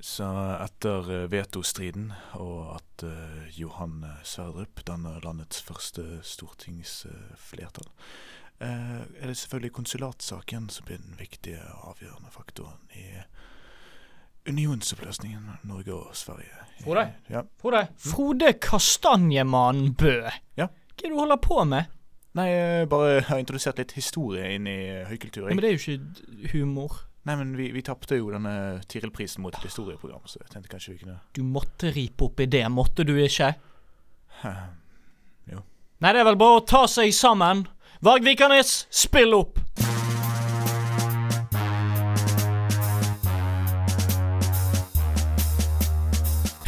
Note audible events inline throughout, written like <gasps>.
Så etter eh, vetostriden og at uh, Johan Sverdrup danner landets første stortingsflertall, uh, er det selvfølgelig konsulatsaken som blir den viktige avgjørende faktoren i unionsoppløsningen Norge og Sverige. Frode? Ja. Frode, Frode Kastanjemannen Bø. Ja. Hva er det du holder på med? Nei, jeg bare har introdusert litt historie inn i høykultur. Ja, men det er jo ikke humor. Nei, men vi, vi tapte jo denne Tiril-prisen mot et historieprogram, så jeg tenkte kanskje vi kunne Du måtte ripe opp i det, måtte du ikke? <laughs> Jo. Nei, det er vel bare å ta seg sammen. Varg Vikernes, spill opp!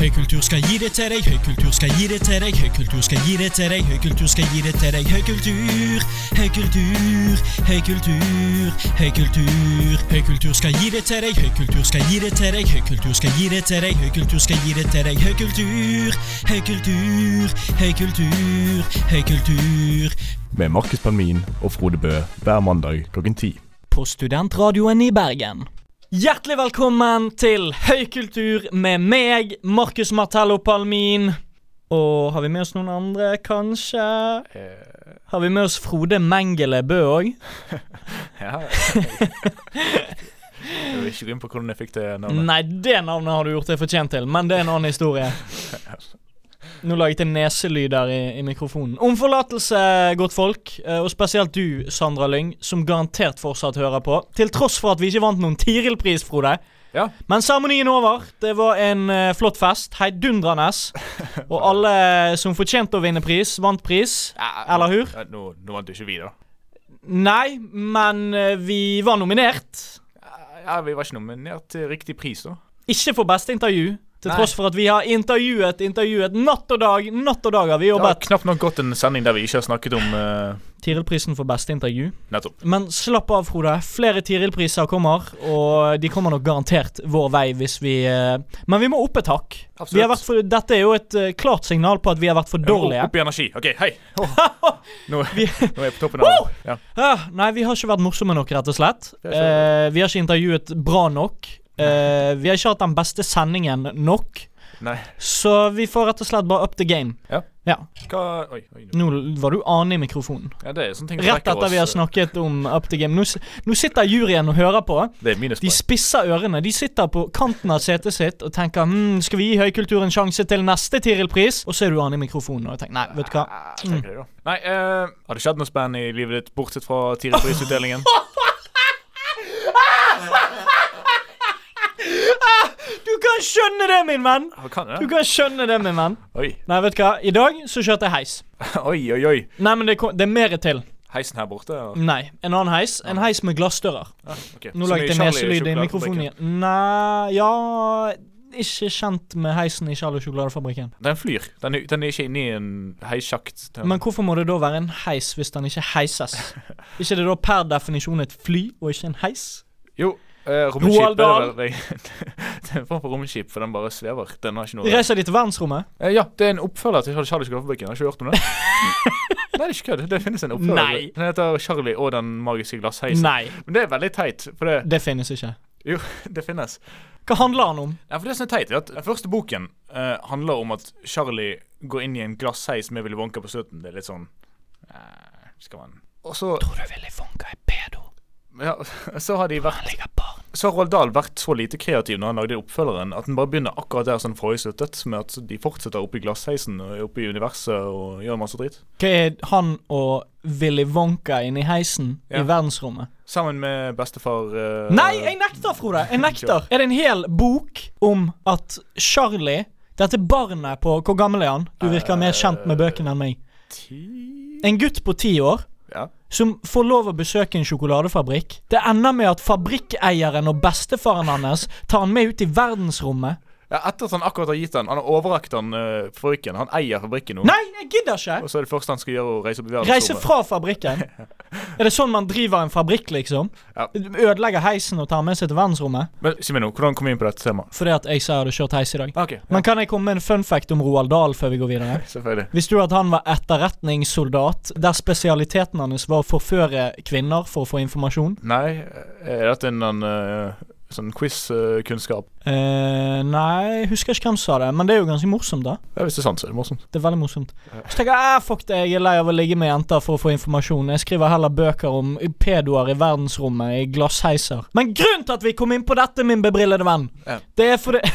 Høykultur skal gi det til deg, høykultur skal gi det til deg, høykultur skal gi det til deg, høykultur skal gi det til deg, høykultur, høykultur, høykultur, høykultur. Høykultur skal gi det til deg, høykultur skal gi det til deg, høykultur skal gi det til deg, høykultur skal gi det til deg, høykultur, høykultur, høykultur, høykultur. Med Markus Palmin og Frode Bø hver mandag klokken ti. På Studentradioen i Bergen. Hjertelig velkommen til Høykultur med meg, Markus Martello Palmin. Og har vi med oss noen andre, kanskje? Har vi med oss Frode Mengele Bø òg? <laughs> Ja. jeg vil ikke gå inn på hvordan jeg fikk det navnet. Nei, det navnet har du gjort deg fortjent til, men det er en annen historie. <laughs> Nå laget jeg neselyder i, i mikrofonen. Om forlatelse, godt folk, eh, og spesielt du, Sandra Lyng, som garantert fortsatt hører på. Til tross for at vi ikke vant noen Tiril-pris, Frode. Ja. Men seremonien er over. Det var en uh, flott fest. Heidundrende. <laughs> Og alle som fortjente å vinne pris, vant pris. Eller hur? Ja, nå, nå vant jo ikke vi, da. Nei, men uh, vi var nominert. Ja, Vi var ikke nominert til riktig pris, da. Ikke for beste intervju. Til Nei. tross for at vi har intervjuet, intervjuet natt og dag. Natt og dag har vi jobbet. Det har knapt nok gått en sending der vi ikke har snakket om uh, Tiril-prisen for beste intervju. Nettopp. Men slapp av, Frode. Flere Tiril-priser kommer, og de kommer nok garantert vår vei hvis vi uh... Men vi må opp et hakk. Vi har vært for, dette er jo et uh, klart signal på at vi har vært for dårlige. Opp i energi. OK, hei. <laughs> Nå, nå er jeg på toppen av ja. Ah, nei, vi har ikke vært morsomme nok, rett og slett. Ikke- vi har ikke intervjuet bra nok. Eh, vi har ikke hatt den beste sendingen nok. Nei. Så vi får rett og slett bare up the game. Ja. Ja. Hva Oi. oi Nå var du ane i mikrofonen. ja, det er sånne ting Rett etter etter vi har snakket om up the game. Nå, nå sitter juryen og hører på. Det er De spisser ørene. De sitter på kanten av setet sitt og tenker hm, Skal vi gi høykultur en sjanse til neste Tiril-pris? Og så er du ane i mikrofonen og tenker Nei, vet du hva. Da. Nei, uh, har det skjedd noe spennende i livet ditt, bortsett fra Tiril-prisutdelingen? <laughs> Du kan skjønne det, min venn! Kan Du kan skjønne det, min venn. Oi, Nei, vet du hva. I dag så kjørte jeg heis. <laughs> oi, oi. oi Nei, men det, kom, det er mer til. Heisen her borte? eller? Nei, en annen heis. En heis med glassdører. Ja, ok. Nå laget jeg neselyd i mikrofonen igjen. Nei Ja Ikke kjent med heisen i Charlie sjokoladefabrikken. Den flyr. Den er, den er ikke inni en heissjakt. Men hvorfor må det da være en heis hvis den ikke heises? <laughs> ikke det da per definisjon et fly og ikke en heis? Jo, romskip Roald Dahl. <laughs> Det er en form for romskip, for den bare svever. Den har ikke noe Reiser de til verdensrommet? Eh, Ja, det er en oppfølger til Charlie sjokoladefabrikken. Har ikke hørt om det? <laughs> Nei, det er ikke kødd. Det finnes en oppfølger. Nei. Den heter Charlie og den magiske glassheisen. Nei, Men det er veldig teit, for det, det finnes ikke. jo, <laughs> det finnes. Hva handler han om? Ja, for det som er teit, er at Den første boken uh, handler om at Charlie går inn i en glassheis med Willy Wonka på slutten. Det er litt sånn uh, Skal man Og så Tror du Willy Wonka er pedo? Ja, <laughs> Så har de vært. Så har Roald Dahl vært så lite kreativ når han lagde oppfølgeren, at den bare begynner akkurat der som forrige sluttet, med at de fortsetter oppe i glassheisen og oppe i universet og gjør masse dritt. Hva er han og Willy Wonka inne i heisen Ja. i verdensrommet? Sammen med bestefar uh, Nei, jeg nekter, Frode! Jeg nekter. Er det en hel bok om at Charlie Dette barnet på Hvor gammel er han? Du virker mer kjent med bøkene enn meg. En gutt på ti år. Som får lov å besøke en sjokoladefabrikk. Det ender med at fabrikkeieren og bestefaren hans tar han med ut i verdensrommet. Ja, Etter at han akkurat har gitt den Han har overrakt den uh, fabrikken. Han eier fabrikken nå. Nei, jeg gidder ikke! Og så er det første han skal gjøre, å reise opp i Reise verdensrommet. fra fabrikken. <laughs> Er det sånn man driver en fabrikk, liksom? Ja. Ødelegger heisen og tar med seg til verdensrommet? Men si meg nå, hvordan kom vi inn på dette temaet? Fordi at jeg sa jeg hadde kjørt heis i dag. Ok, ja, Men kan jeg komme med en fun fact om Roald Dahl før vi går videre? <laughs> selvfølgelig. Visste du at han var etterretningssoldat, der spesialiteten hans var å forføre kvinner for å få informasjon? Nei, er dette en uh, Sånn quiz-kunnskap. Eh, nei, jeg husker ikke hvem som sa det, men det er jo ganske morsomt, da. Ja, hvis det er sant, så er det morsomt. Det er veldig morsomt. Så tenker jeg eh, fuck det, jeg er lei av å ligge med jenter for å få informasjon. Jeg skriver heller bøker om pedoer i verdensrommet i glassheiser. Men grunnen til at vi kom inn på dette, min bebrillede venn, Ja. det er fordi. <laughs>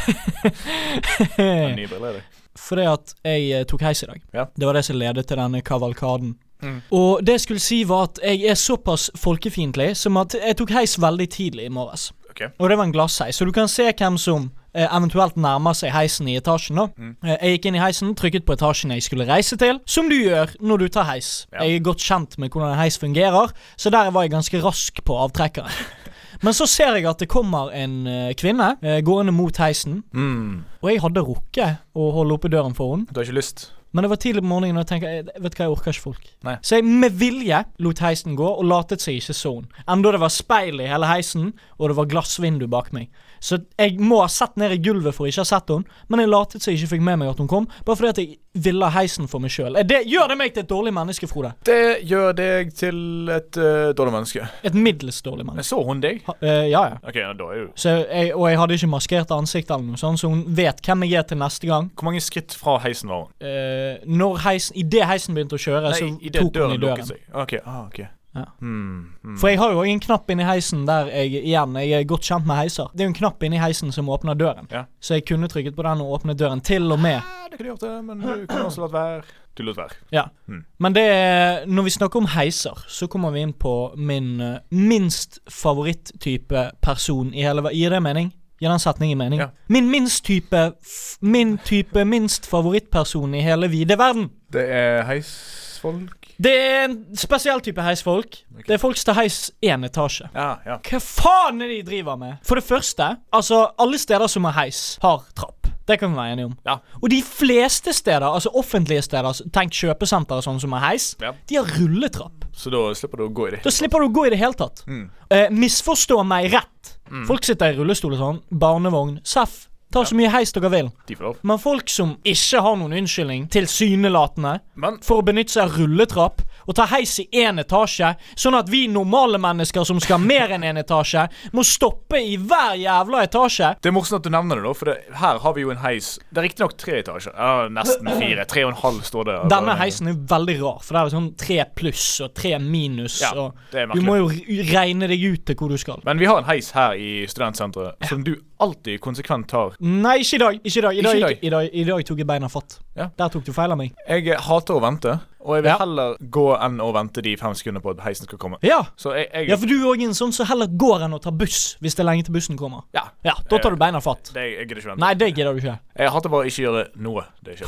Fordi at jeg eh, tok heis i dag. Ja. Det var det som ledet til denne kavalkaden. Mm. Og det jeg skulle si, var at jeg er såpass folkefiendtlig som at jeg tok heis veldig tidlig i morges. Ok. Og det var en glassheis, så du kan se hvem som eh, eventuelt nærmer seg heisen i etasjen. da Mm. Eh, Jeg gikk inn i heisen, trykket på etasjen jeg skulle reise til, som du gjør når du tar heis. Ja. Jeg er godt kjent med hvordan en heis fungerer, så der var jeg ganske rask på avtrekkeren. <laughs> Men så ser jeg at det kommer en eh, kvinne gående mot heisen, Mm. og jeg hadde rukket å holde oppe døren for henne. Du har ikke lyst? Men det var tidlig på morgenen, og jeg tenker, jeg, vet du hva, jeg orker ikke folk. Nei. Så jeg med vilje lot heisen gå, og latet seg ikke så. Enda det var speil i hele heisen, og det var glassvindu bak meg. Så jeg må ha sett ned i gulvet for ikke å ha sett henne, men jeg latet seg ikke fikk med meg at hun kom, bare fordi at jeg ville ha heisen for meg sjøl. Gjør det meg til et dårlig menneske, Frode? Det gjør deg til et uh, dårlig menneske. Et middels dårlig menneske. Så hun deg? Ha, uh, ja, ja. Ok, ja, da er jo Så jeg, og jeg hadde ikke maskert ansikt eller noe sånt, så hun vet hvem jeg er til neste gang. Hvor mange skritt fra heisen var hun? Uh, når heisen Idet heisen begynte å kjøre, så tok hun i døren lukket seg. Ok, ah, ok. Ja. Mm, mm. For jeg har jo en knapp inni heisen der jeg igjen Jeg er godt kjent med heiser. Det er jo en knapp inni heisen som åpner døren. Ja. Så jeg kunne trykket på den og åpnet døren, til og med. Ja, det kunne gjort det, men du kunne også latt være. Du lot være. Ja. Mm. Men det er Når vi snakker om heiser, så kommer vi inn på min eh, minst favoritttype person i hele verden. Gir det mening? Gir den setningen mening? Ja. Min minst type f Min type minst favorittperson i hele vide verden. Det er heisfolk. Det er en spesiell type heisfolk. Okay. Det er folk som tar heis én etasje. Ja, ja. Hva faen er det de driver med? For det første, altså alle steder som har heis, har trapp. Det kan vi være enige om. Ja. Og de fleste steder, altså offentlige steder, altså, tenk kjøpesenter og sånn som har heis, Ja. de har rulletrapp. Så da slipper du å gå i det. Da slipper du å gå i det hele tatt. Mm. Eh, misforstå meg rett. Folk sitter i rullestol og sånn, barnevogn, seff. Ta så mye heis dere vil. De får lov. Men folk som ikke har noen unnskyldning, tilsynelatende, Men for å benytte seg av rulletrapp og ta heis i én etasje, sånn at vi normale mennesker som skal mer enn én etasje, må stoppe i hver jævla etasje. det er morsomt at du nevner det, da, for det, her har vi jo en heis. Det er riktignok tre etasjer. Ja, nesten fire. Tre og en halv står det. Denne heisen er jo veldig rar, for det er jo sånn tre pluss og tre minus. Ja, og det er du må jo re- regne deg ut til hvor du skal. Men vi har en heis her i studentsenteret som du alltid konsekvent tar. Nei, ikke i dag. Ikke i dag. I dag, i dag, i dag tok jeg beina fatt. Ja. Der tok du feil av meg. Jeg hater å vente, og jeg vil Ja. heller gå enn å vente de fem sekundene på at heisen skal komme. Ja, Så jeg, jeg ja for du er òg en sånn som heller går enn å ta buss hvis det er lenge til bussen kommer. Ja. Ja, Da tar du beina fatt. Det, jeg gidder ikke vente. Nei, det gidder du ikke. Jeg hater bare ikke gjøre noe.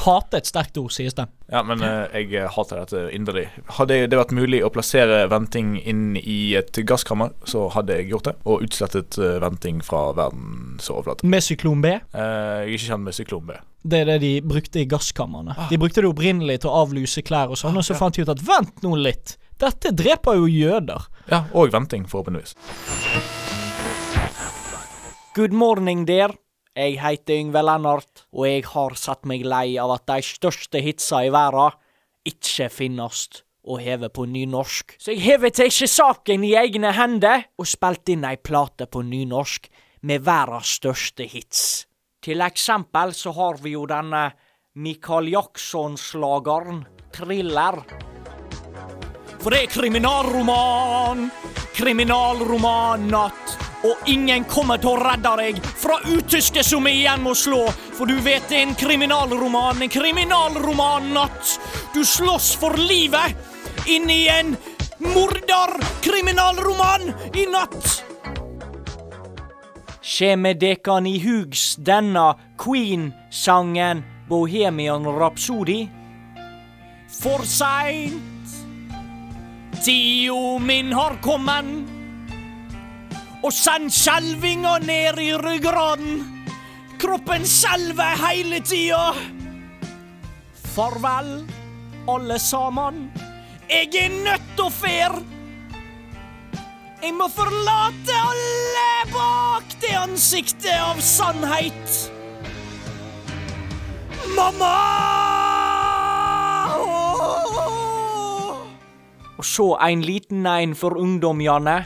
Hate et sterkt ord, sies det. Ja, men eh, jeg eh, hater dette inderlig. Hadde det vært mulig å plassere venting inn i et gasskammer, så hadde jeg gjort det. Og utslettet eh, venting fra verdens overflate. Med syklon B. Jeg er ikke kjent med syklon B. Det er det de brukte i gasskamrene. De brukte det opprinnelig til å avluse klær og sånn, og så fant de ut at vent nå litt. Dette dreper jo jøder. Ja, og venting, forhåpentligvis. Good morning, der. Jeg heter Yngve Lennart, og jeg har sett meg lei av at de største hitsa i verden ikke finnes å heve på nynorsk. Så jeg hever til ikke saken i egne hender og spilte inn ei plate på nynorsk med verdens største hits. Til eksempel så har vi jo denne Michael Jackson-slageren Thriller. For det er kriminalroman, kriminalroman-natt. Og ingen kommer til å redde deg fra utyske som igjen må slå. For du vet det er en kriminalroman, en kriminalroman-natt. Du slåss for livet inn i en morder-kriminalroman i natt. Kjeme dekan i hugs denne Queen-sangen Bohemian Rhapsody? For seint. Tida min har kommet. Og send skjelvinga ned i ryggraden. Kroppen skjelver hele tida. Farvel, alle sammen. Jeg er nødt å fer. Jeg må forlate alle bak det ansiktet av sannhet. Mamma! Og så en liten ein for ungdom, Janne.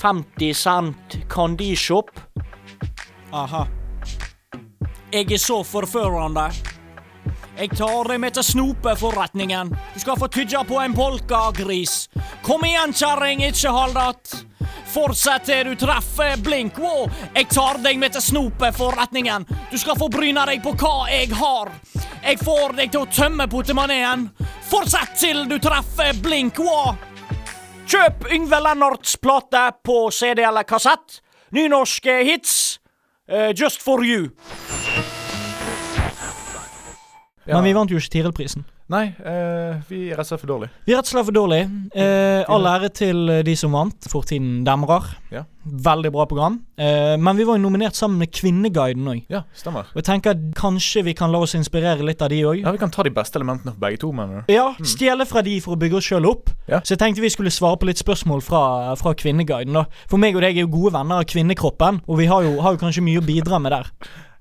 50 cent Candyshop. Aha. Jeg er så forførende. Jeg tar deg med til snopeforretningen. Du skal få tygge på en polkagris. Kom igjen, kjerring, ikke hold att. Fortsett til du treffer blink. Wow. Jeg tar deg med til snopeforretningen. Du skal få bryne deg på hva jeg har. Jeg får deg til å tømme potemaneen. Fortsett til du treffer blink. Wow. Kjøp Yngve Lennarts plate på CD eller kassett. Nynorske hits. Uh, just for you. Ja. Men vi vant jo ikke Tiril-prisen. Nei, eh, vi er rett og slett for dårlige. Vi er rett og slett for dårlige. Eh, all ære til eh, de som vant. Fortiden demrer. Ja. Veldig bra program. Eh, men vi var jo nominert sammen med Kvinneguiden òg. Ja, stemmer. Og jeg tenker at kanskje vi kan la oss inspirere litt av de òg. Ja, Vi kan ta de beste elementene for begge to, mener du? Ja, stjele fra de for å bygge oss sjøl opp. Ja. Så jeg tenkte vi skulle svare på litt spørsmål fra, fra Kvinneguiden. da For meg og deg er jo gode venner av Kvinnekroppen, og vi har jo, har jo kanskje mye å bidra med der.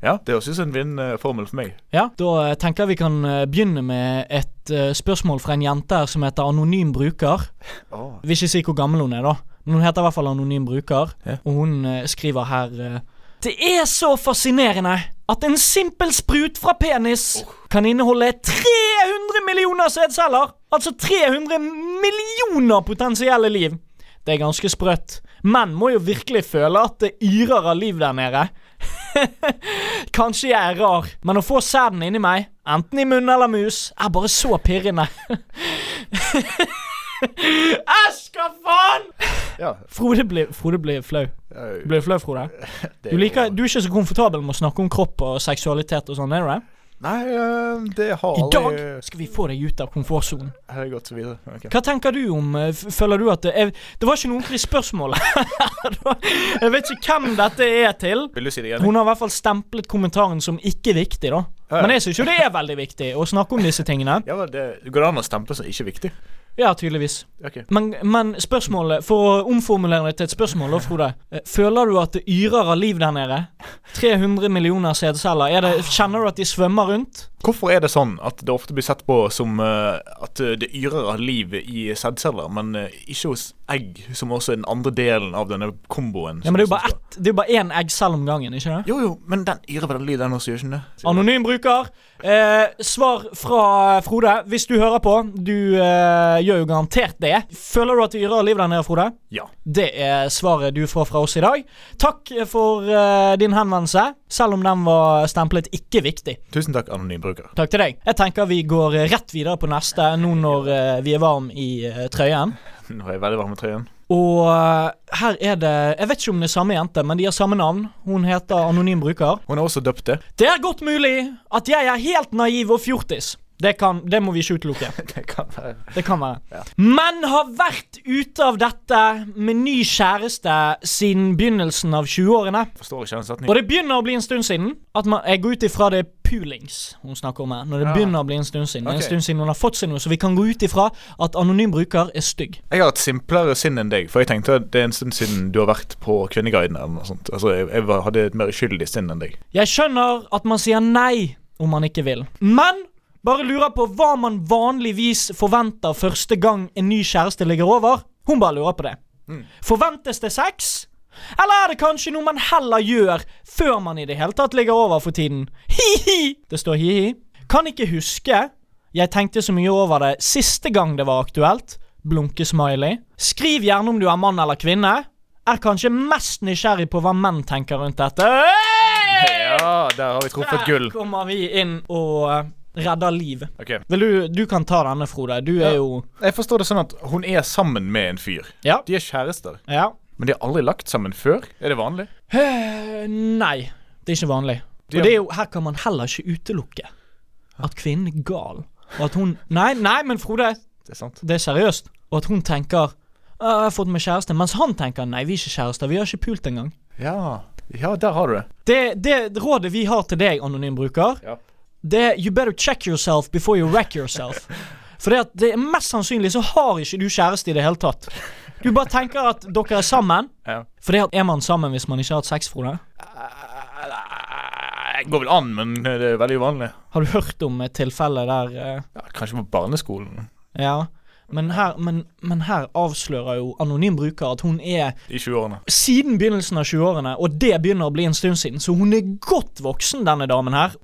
Ja, Det høres ut som en vinn-formel for meg. Ja, Da eh, tenker jeg vi kan eh, begynne med et eh, spørsmål fra en jente her som heter Anonym bruker. Oh. Vil ikke si hvor gammel hun er, da. Men hun heter i hvert fall Anonym bruker. Ja. Og hun skriver her Det er så fascinerende at en simpel sprut fra penis kan inneholde 300 millioner sædceller! Altså 300 millioner potensielle liv! Det er ganske sprøtt. Menn må jo virkelig føle at det yrer av liv der nede. <laughs> Kanskje jeg er rar, men å få sæden inni meg, enten i munn eller mus, er bare så pirrende. <laughs> Æsj, hva faen! Ja, Frode blir, Frode blir flau. Blir du flau, Frode? <laughs> Du, liker, er- du er ikke så komfortabel med å snakke om kropp og seksualitet og sånn, er du det? Nei, eh, det har I dag skal vi få deg ut av komfortsonen. Har jeg godt så videre? Ok. Hva tenker du om eh, Føler du at det er Det var ikke noe ordentlig spørsmål. <laughs> Jeg vet ikke hvem dette er til. Vil du si det igjen? Hun har i hvert fall stemplet kommentaren som ikke viktig, da. Ja, ja. Men jeg syns jo det er veldig viktig å snakke om disse tingene. Ja, det går an å stemple som ikke viktig. Ja, tydeligvis. Okay. Men, men spørsmålet, for å omformulere det til et spørsmål, da, Frode. eh, Føler du at det yrer av liv der nede? 300 millioner sædceller. Er Kjenner du at de svømmer rundt? Hvorfor er det sånn at det ofte blir sett på som eh, at eh, det yrer av liv i sædceller, men ikke hos egg, som også er den andre delen av denne komboen? Ja, men Det er jo bare ett Det er jo bare én eggcelle om gangen, ikke det? Jo, jo, men den yrer veldig, den også, gjør ikke det? Anonym bruker. Eh, svar fra Frode, hvis du hører på. Du eh, gjør jo garantert det. Føler du at det yrer liv der nede, Frode? Ja. Det er svaret du får fra oss i dag. Takk for eh, din henvendelse, selv om den var stemplet ikke viktig. Tusen takk, anonym bruker. Takk til deg. Jeg tenker vi går rett videre på neste, nå når eh, vi er varm i eh, trøyen. Nå er jeg veldig varm i trøyen. Og eh, her er det Jeg vet ikke om det er samme jente, men de har samme navn. Hun heter Anonym bruker. Hun er også døpt det. Det er godt mulig at jeg er helt naiv og fjortis. Det, kan, det må vi ikke utelukke. <laughs> Det kan være Det kan være. Ja. Men har vært ute av dette med ny kjæreste siden begynnelsen av 20-årene. Forstår ikke den Og det begynner å bli en stund siden. At man, Jeg går ut ifra det pulings hun snakker om her. Når det Ja. begynner å bli en stund siden. Er En stund siden hun har fått seg noe, så vi kan gå ut ifra at anonym bruker er stygg. Jeg har et simplere sinn enn deg, for jeg tenkte at det er en stund siden du har vært på Kvinneguiden eller noe sånt. Altså, jeg, jeg hadde et mer uskyldig sinn enn deg. Jeg skjønner at man sier nei om man ikke vil. Men bare lurer på hva man vanligvis forventer første gang en ny kjæreste ligger over. Hun bare lurer på det. Mm. Forventes det sex? Eller er det kanskje noe man heller gjør før man i det hele tatt ligger over for tiden? Hi-hi! Det står hi-hi. Kan ikke huske. Jeg tenkte så mye over det siste gang det var aktuelt. Blunkesmiley. Skriv gjerne om du er mann eller kvinne. Er kanskje mest nysgjerrig på hva menn tenker rundt dette. Hey! Ja, der har vi truffet gull. Der kommer vi inn og eh, redder liv. Okay. Du, du kan ta denne, Frode. Du er Ja. jo Jeg forstår det sånn at hun er sammen med en fyr. Ja. De er kjærester. Ja. Men de har aldri lagt sammen før? Er det vanlig? Nei, det er ikke vanlig. De Og har- er jo, her kan man heller ikke utelukke at kvinnen er gal. Og at hun Nei, nei, men Frode, Det er sant. det er seriøst. Og at hun tenker 'Jeg har fått meg kjæreste', mens han tenker 'Nei, vi er ikke kjærester. Vi har ikke pult engang'. Ja, ja der har du det. Det, det rådet vi har til deg, anonym bruker, Ja. Det er 'You better check yourself before you wreck yourself'. <laughs> For det, at det er mest sannsynlig så har ikke du kjæreste i det hele tatt. Du bare tenker at dere er sammen. Ja. For det at er man sammen hvis man ikke har hatt sex, Frode? Det går vel an, men det er veldig uvanlig. Har du hørt om et tilfelle der eh, Ja, kanskje på barneskolen. Ja. Men her, men, men her avslører jo anonym bruker at hun er I 20-årene. siden begynnelsen av 20-årene, og det begynner å bli en stund siden, så hun er godt voksen, denne damen her.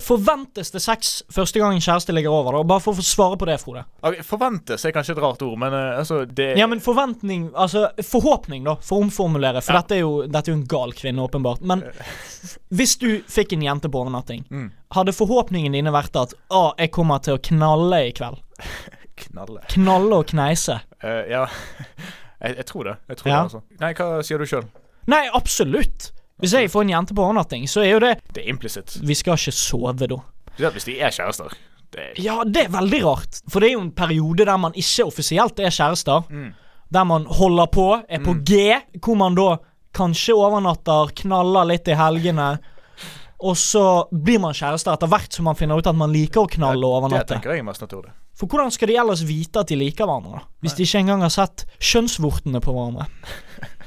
Forventes det sex første gang kjæreste ligger over, da? Bare for å få svare på det, Frode. Okay, Forventes er kanskje et rart ord, men uh, altså det Ja, men forventning Altså, forhåpning, da, for å omformulere. For Ja. dette, er jo, dette er jo en gal kvinne, åpenbart. Men <laughs> hvis du fikk en jente på overnatting, Mm. hadde forhåpningene dine vært at Å, jeg kommer til å knalle i kveld? <laughs> Knalle. Knalle og kneise? Uh, ja, <laughs> jeg, jeg tror det. Jeg tror Ja. det, altså. Nei, hva sier du sjøl? Nei, absolutt. Hvis jeg får en jente på overnatting, så er jo det Det er implisitt. Vi skal ikke sove, da. Hvis de er kjærester. Det er Ja, det er veldig rart. For det er jo en periode der man ikke offisielt er kjærester. Mm. Der man holder på, er på G, hvor man da kanskje overnatter, knaller litt i helgene. Og så blir man kjærester etter hvert som man finner ut at man liker å knalle og Det tenker jeg er mest naturlig. For hvordan skal de ellers vite at de liker hverandre, da? Hvis de ikke engang har sett kjønnsvortene på hverandre. <laughs>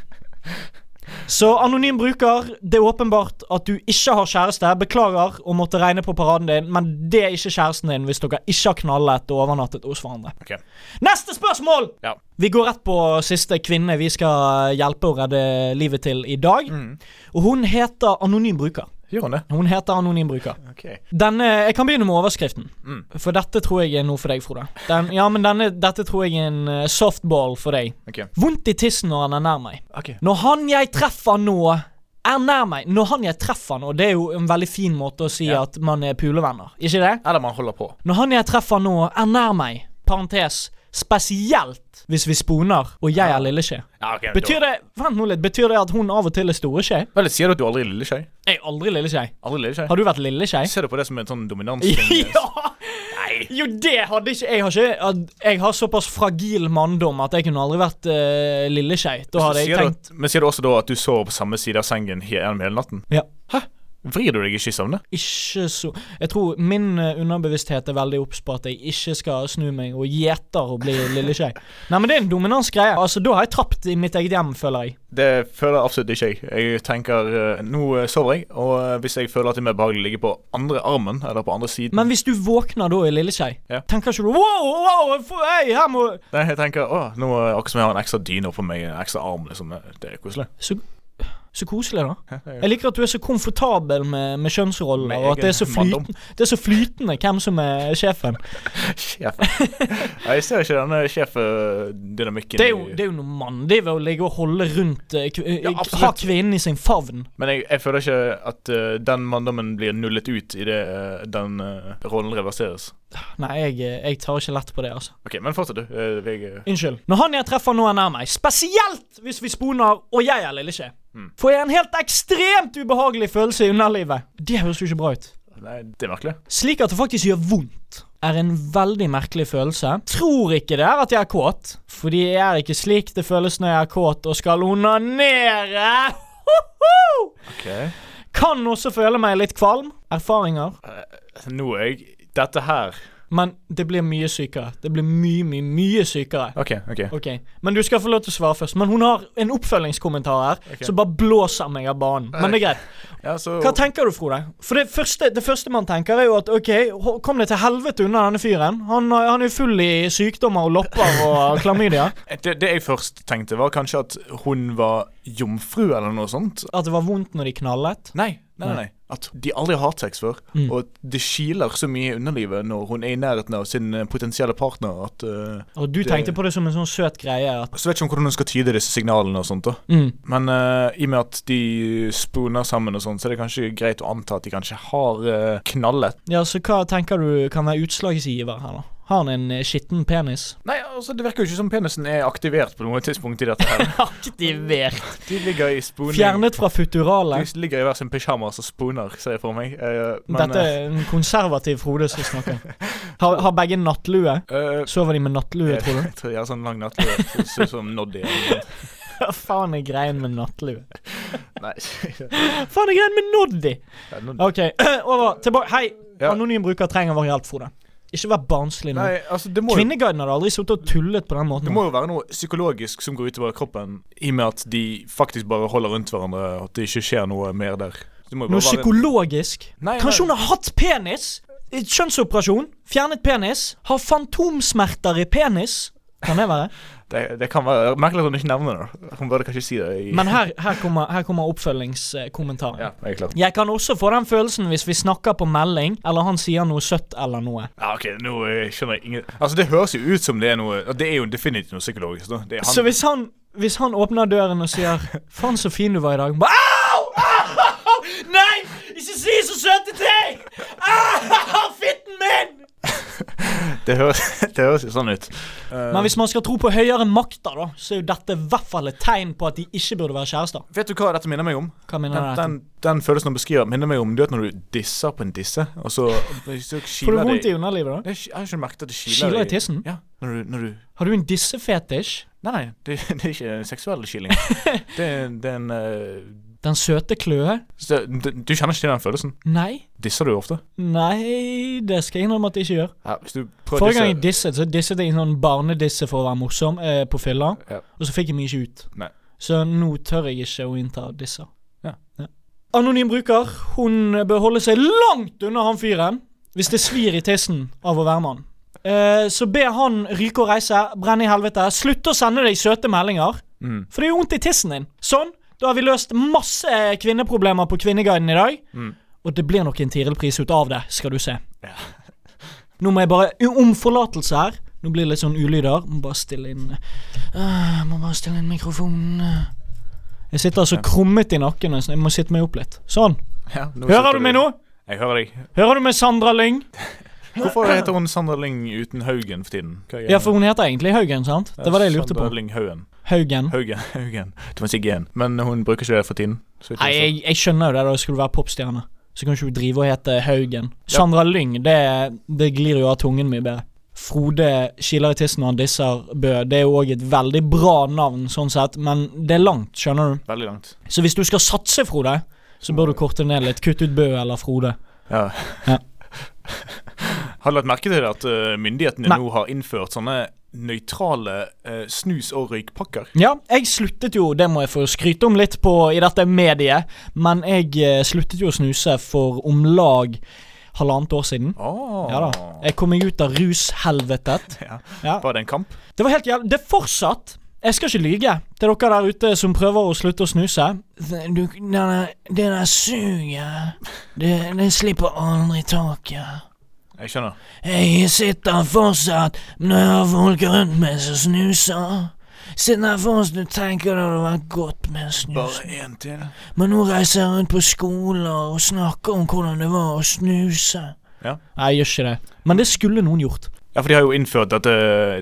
Så anonym bruker, det er åpenbart at du ikke har kjæreste. Beklager å måtte regne på paraden din, men det er ikke kjæresten din hvis dere ikke har knallet og overnattet hos hverandre. Okay. Neste spørsmål! Ja. Vi går rett på siste kvinne vi skal hjelpe å redde livet til i dag. Mm. Og hun heter anonym bruker. Gjør hun det? Hun heter anonym bruker. Okay. Denne, jeg kan begynne med overskriften. Mm. For dette tror jeg er noe for deg, Frode. Den, ja, men denne, dette tror jeg er en eh, softball for deg. Okay. Vondt i tissen når han er nær meg. Okay. Når han jeg treffer nå, er nær meg. Når han jeg treffer nå, det er jo en veldig fin måte å si Ja. at man er pulevenner. Ikke det? Eller man holder på. Når han jeg treffer nå, er nær meg. Parentes. Spesielt hvis vi sponer, og jeg er lilleskje. Ja, okay, Betyr det Vent nå litt. Betyr det at hun av og til er store skje? Vel, sier du at du aldri er lille skje? Jeg er aldri lilleskje. Aldri lille skje? Har du vært lilleskje? Ser du på det som en sånn dominansting? <laughs> ja! <laughs> Jo, det hadde ikke Jeg har ikke Jeg har såpass fragil manndom at jeg kunne aldri vært uh, lilleskei. Da hadde jeg tenkt at, men sier du også da at du sover på samme side av sengen gjennom hele natten? Ja. Vrir du deg ikke i søvne? ikke så Jeg tror min eh, underbevissthet er veldig obs på at jeg ikke skal snu meg og gjeter og bli lille lilleskei. <laughs> Nei, men det er en dominansgreie. Altså, da har jeg tapt i mitt eget hjem, føler jeg. Det føler jeg absolutt ikke jeg. Jeg tenker eh, Nå eh, sover jeg, og hvis jeg føler at det er mer behagelig å ligge på andre armen, eller på andre siden Men hvis du våkner da i lille lilleskei, Ja. tenker ikke du Wow, wow, hei, her må Nei, jeg tenker å, nå er det akkurat som jeg har en ekstra dyne oppå meg, en ekstra arm, liksom. Det er koselig. Så, så koselig, da. Jeg liker at du er så komfortabel med, med kjønnsroller, og at det er, så flytende, det er så flytende hvem som er sjefen. <laughs> sjefen. Jeg ser ikke denne sjefdynamikken Det er jo, det er jo noe mandig ved å ligge og holde rundt eh, Ja, eh. Ha kvinnen i sin favn. Men jeg, jeg føler ikke at uh, den manndommen blir nullet ut idet uh, den uh, rollen reverseres. Nei, jeg, eh, jeg tar ikke lett på det, altså. OK, men fortsett, du. Eh, jeg, eh, Unnskyld. Når han jeg treffer nå er nær meg, spesielt hvis vi sponer og jeg er lilleskje, Mm. får jeg en helt ekstremt ubehagelig følelse i underlivet. Det høres jo ikke bra ut. nei, det er merkelig. Slik at det faktisk gjør vondt, er en veldig merkelig følelse. Tror ikke det er at jeg er kåt, fordi jeg er ikke slik det føles når jeg er kåt og skal onanere. Hoho! <laughs> OK. Kan også føle meg litt kvalm. Erfaringer. Nå er jeg Dette her Men det blir mye sykere. Det blir mye, mye, mye sykere. OK. ok Ok, Men du skal få lov til å svare først. Men hun har en oppfølgingskommentar her Ok. som bare blåser meg av banen. Men det er greit. Ja, så Hva tenker du, Frode? For det første, det første man tenker, er jo at OK, ho- kom det til helvete unna denne fyren. Han, har- han er full i sykdommer og lopper og <laughs> klamydia. det, det jeg først tenkte, var kanskje at hun var jomfru, eller noe sånt. At det var vondt når de knallet. Nei, nei, nei. nei. At de aldri har hatt sex før. Mm. Og det kiler så mye i underlivet når hun er i nærheten av sin eh, potensielle partner at uh, Og du Det- tenkte på det som en sånn søt greie. At, Så vet ikke om hvordan hun skal tyde disse signalene og sånt. da mm. Men uh, i og med at de spooner sammen og sånn, så er det kanskje greit å anta at de kanskje har uh, knallet. Ja, så hva tenker du kan være utslagsgiver her, da? Har han en eh, skitten penis? Nei, altså det virker jo ikke som penisen er aktivert på noe tidspunkt i dette her. <laughs> Aktivert. De ligger i spooning. Fjernet fra futuralet. De ligger i hver sin pysjamas og spooner, ser jeg for meg. Eh, men, Dette er en konservativ Frode som snakker. Har, har begge nattlue? <laughs> eh, Sover de med nattlue, tror du? <laughs> Jeg tror de har sånn lang nattlue. Ser ut som Noddy. Hva faen er greien med nattlue? Nei. faen er greien med Noddy? Ja, Noddy. OK, <clears throat> over. Tilbake. Hei, Ja. anonym bruker trenger vår hjelp, Frode. Ikke vær barnslig nå. Nei, altså må, Kvinneguiden hadde aldri sittet og tullet på den måten. det må jo være noe psykologisk som går utover kroppen, i og med at de faktisk bare holder rundt hverandre, at det ikke skjer noe mer der. Noe psykologisk. Nei, Kanskje hun har hatt penis? Kjønnsoperasjon, fjernet penis, har fantomsmerter i penis. Kan det være? <laughs> Det, det kan være Merkelig at hun ikke nevner det. Hun burde kanskje si det. I, Men her, her kommer, her kommer oppfølgingskommentaren. Ja, jeg. Jeg kan også få den følelsen hvis vi snakker på melding, eller han sier noe søtt eller noe. Ja, ok, nå eh, skjønner jeg ingen Altså, det høres jo ut som det er noe Det er jo definitivt noe psykologisk. Da. Det er han, Så hvis han, hvis han åpner døren og sier 'Faen, så fin du var i dag' Ba, Au! Au! Nei! Ikke si så søte ting! Au! Fitten min! <laughs> det, høres, det høres sånn ut. Men hvis man skal tro på høyere makter, da, så er jo dette i hvert fall et tegn på at de ikke burde være kjærester. Vet du hva dette minner meg om? Hva minner Den, du? den, den følelsen han beskriver, minner meg om Du vet når du disser på en disse, og så, så Får du vondt i underlivet, da? Det Jeg har ikke merket at det kiler Kiler i tissen? Ja, når du, når du Har du en dissefetisj? Nei, nei, det, <laughs> det er ikke en seksuell kiling. <laughs> Det, det er en eh, Den søte kløe? så det, Du kjenner ikke til den følelsen? Nei. Disser du ofte? Nei, det skal jeg innrømme at jeg ikke gjør. Ja, hvis du Forrige gang jeg disset, så disset jeg en sånn barnedisse for å være morsom eh, på fylla, Ja. og så fikk jeg meg ikke ut. Nei. Så nå tør jeg ikke å innta disser. Ja. ja. Anonym bruker, hun bør holde seg langt unna han fyren hvis det svir i tissen av å være mann. Eh, så be han ryke og reise, brenne i helvete. Slutt å sende deg søte meldinger, Mm. for det gjør vondt i tissen din. Sånn, da har vi løst masse kvinneproblemer på Kvinneguiden i dag. Mm. Og det blir nok en Tiril-pris ut av det, skal du se. Ja. Nå må jeg bare Om forlatelse her. Nå blir det litt sånn ulyder. Må bare stille inn uh, Må bare stille inn mikrofonen. Jeg sitter altså krummet i nakken, så jeg må sitte meg opp litt. Sånn. Ja, Hører du meg nå? Jeg hører deg. Hører du meg, Sandra Lyng? <laughs> Hvorfor heter hun Sandra Lyng uten Haugen for tiden? Ja, for hun heter egentlig Haugen, sant? Det var det jeg lurte på. Sandra Lyng Haugen. Haugen. Haugen. <laughs> Haugen. Du må si G-en. Men hun bruker ikke det for tiden. så Nei, jeg jeg, skjønner jo det, da skulle du være popstjerne. Så kan ikke du drive og hete Haugen. Sandra Lyng, det, det glir jo av tungen mye bedre. Frode kiler i tissen når han disser Bø. Det er jo òg et veldig bra navn, sånn sett, men det er langt, skjønner du. Veldig langt. Så hvis du skal satse, Frode, så bør du korte ned litt. Kutt ut Bø eller Frode. Ja. Ja. <laughs> har du lagt merke til at eh, myndighetene Nei. nå har innført sånne nøytrale eh, snus- og røykpakker? Ja, jeg sluttet jo, det må jeg få skryte om litt på i dette mediet, men jeg eh, sluttet jo å snuse for om lag halvannet år siden. Oh. Ja da. Jeg kom meg ut av rushelvetet. <laughs> Ja. Ja. Var det en kamp? Det var helt jævlig. Det er fortsatt Jeg skal ikke lyge til dere der ute som prøver å slutte å snuse. Du, denne, denne suget det, det slipper aldri taket. Jeg skjønner. Jeg sitter fortsatt når jeg har folk rundt meg som snuser. Sitter fortsatt og tenker det hadde vært godt med en snus. Bare én til. Men nå reiser jeg rundt på skoler og snakker om hvordan det var å snuse. Ja. Nei, jeg gjør ikke det. Men det skulle noen gjort. Ja, for de har jo innført dette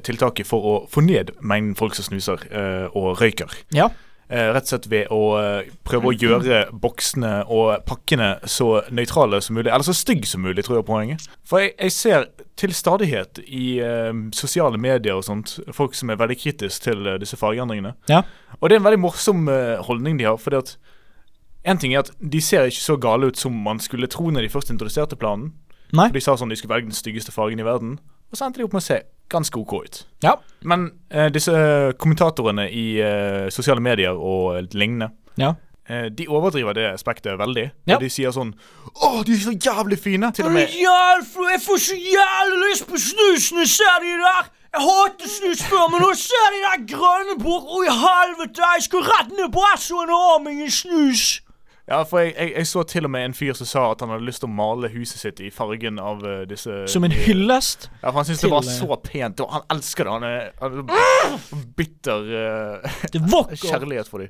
tiltaket for å få ned mengden folk som snuser eh, og røyker. Ja. Eh, rett og slett ved å eh, prøve å gjøre boksene og pakkene så nøytrale som mulig. Eller så stygg som mulig, tror jeg er poenget. For jeg, jeg ser til stadighet i eh, sosiale medier og sånt folk som er veldig kritiske til eh, disse fargeendringene. Ja. Og det er en veldig morsom eh, holdning de har. fordi at en ting er at de ser ikke så gale ut som man skulle tro når de først introduserte planen. Nei. For De sa sånn de skulle velge den styggeste fargen i verden, og så endte de opp med å se ganske OK ut. Ja. Men eh, disse eh, kommentatorene i eh, sosiale medier og lignende, Ja. eh, de overdriver det aspektet veldig. Ja. Og de sier sånn Å, de er så jævlig fine! Til og med Jeg får så jævlig lyst på snus når jeg ser de der. Jeg hater snus før, men nå ser de der grønne bort. Å, i helvete, jeg skal rett ned på Essoen og ha meg en snus. Ja, for jeg, jeg, jeg så til og med en fyr som sa at han hadde lyst til å male huset sitt i fargen av uh, disse Som en hyllest. Ja, for han syntes det var eh, så pent, og han elsker det. Han er, han er bitter uh, Det kjærlighet for dem.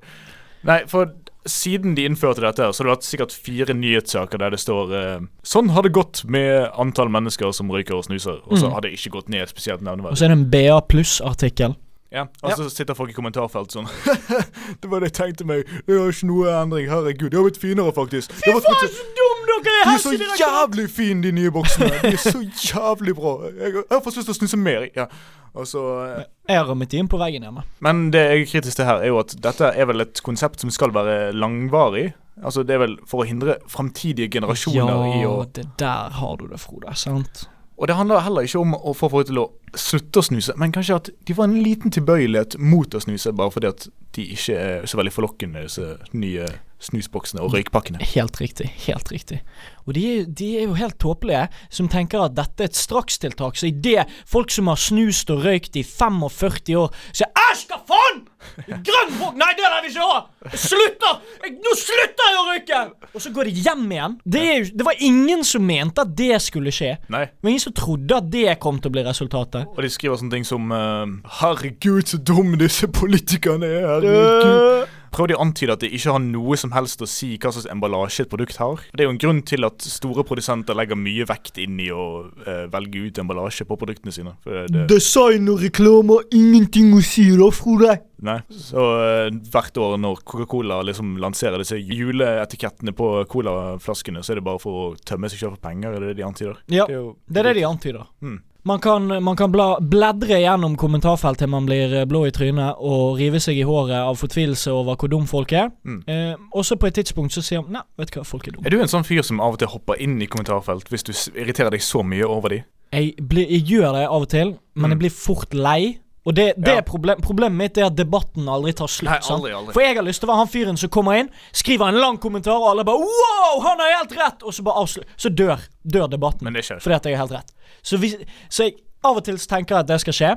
Nei, for siden de innførte dette, så har det vært sikkert fire nyhetssaker der det står uh, Sånn har det gått med antall mennesker som røyker og snuser. Og så Mm. har det ikke gått ned spesielt nevneverdig. Og så er det en BA pluss-artikkel. Ja, og så sitter folk i kommentarfelt sånn <laughs> Det var det jeg tenkte meg. Det er ikke noe endring. Herregud. De har blitt finere, faktisk. Fy faen, så dum dere er! de er så jævlig fine, de nye boksene. De er så jævlig bra. Jeg har fått lyst til å snuse mer. Ja. Og så eh, Jeg har rammet inn på veggen hjemme. Men det jeg er kritisk til her, er jo at dette er vel et konsept som skal være langvarig. Altså Det er vel for å hindre framtidige generasjoner i å Ja, det der har du det, Frode. Sant? Og det handler heller ikke om å få folk til å slutte å snuse, men kanskje at de får en liten tilbøyelighet mot å snuse, bare fordi at de ikke er så veldig forlokkende, disse nye snusboksene og røykpakkene. Helt riktig. Helt riktig. Og de er, de er jo helt tåpelige, som tenker at dette er et strakstiltak. Så idet folk som har snust og røykt i 45 år, sier 'æsj, hva faen'! Grønn bok! Nei, det vil vi ikke ha! Slutter! Jeg, nå slutter jeg å røyke! Og så går de hjem igjen. Det, jo, det var ingen som mente at det skulle skje. Nei. Det var ingen som trodde at det kom til å bli resultatet. Og de skriver sånne ting som uh, 'Herregud, så dumme disse politikerne er'. Herregud. Prøver de å antyde at det ikke har noe som helst å si hva slags emballasje et produkt har? Det er jo en grunn til at store produsenter legger mye vekt inn i å uh, velge ut emballasje på produktene sine. For det, Design og reklame har ingenting å si, da, Frode. nei. Så uh, hvert år når Coca-Cola liksom lanserer disse juleetikettene på colaflaskene, så er det bare for å tømme seg selv for penger, er det det de antyder? Ja, Det er jo det er det de antyder. Mm. Man kan, man kan bla, bledre gjennom kommentarfelt til man blir eh, blå i trynet og rive seg i håret av fortvilelse over hvor dum folk er. Mm. Eh, og så på et tidspunkt så sier man Nei, vet du hva, folk er dumme. Er du en sånn fyr som av og til hopper inn i kommentarfelt hvis du irriterer deg så mye over de? Jeg, blir, jeg gjør det av og til, men Mm. jeg blir fort lei. Og det, det Ja. problem, problemet mitt er at debatten aldri tar slutt. Nei, aldri, aldri. For jeg har lyst til å være han fyren som kommer inn, skriver en lang kommentar, og alle bare Wow, han har helt rett! Og så bare avslutter Så dør, dør debatten. Men det skjer. Fordi at jeg har helt rett. Så, hvis, så jeg av og til tenker at det skal skje.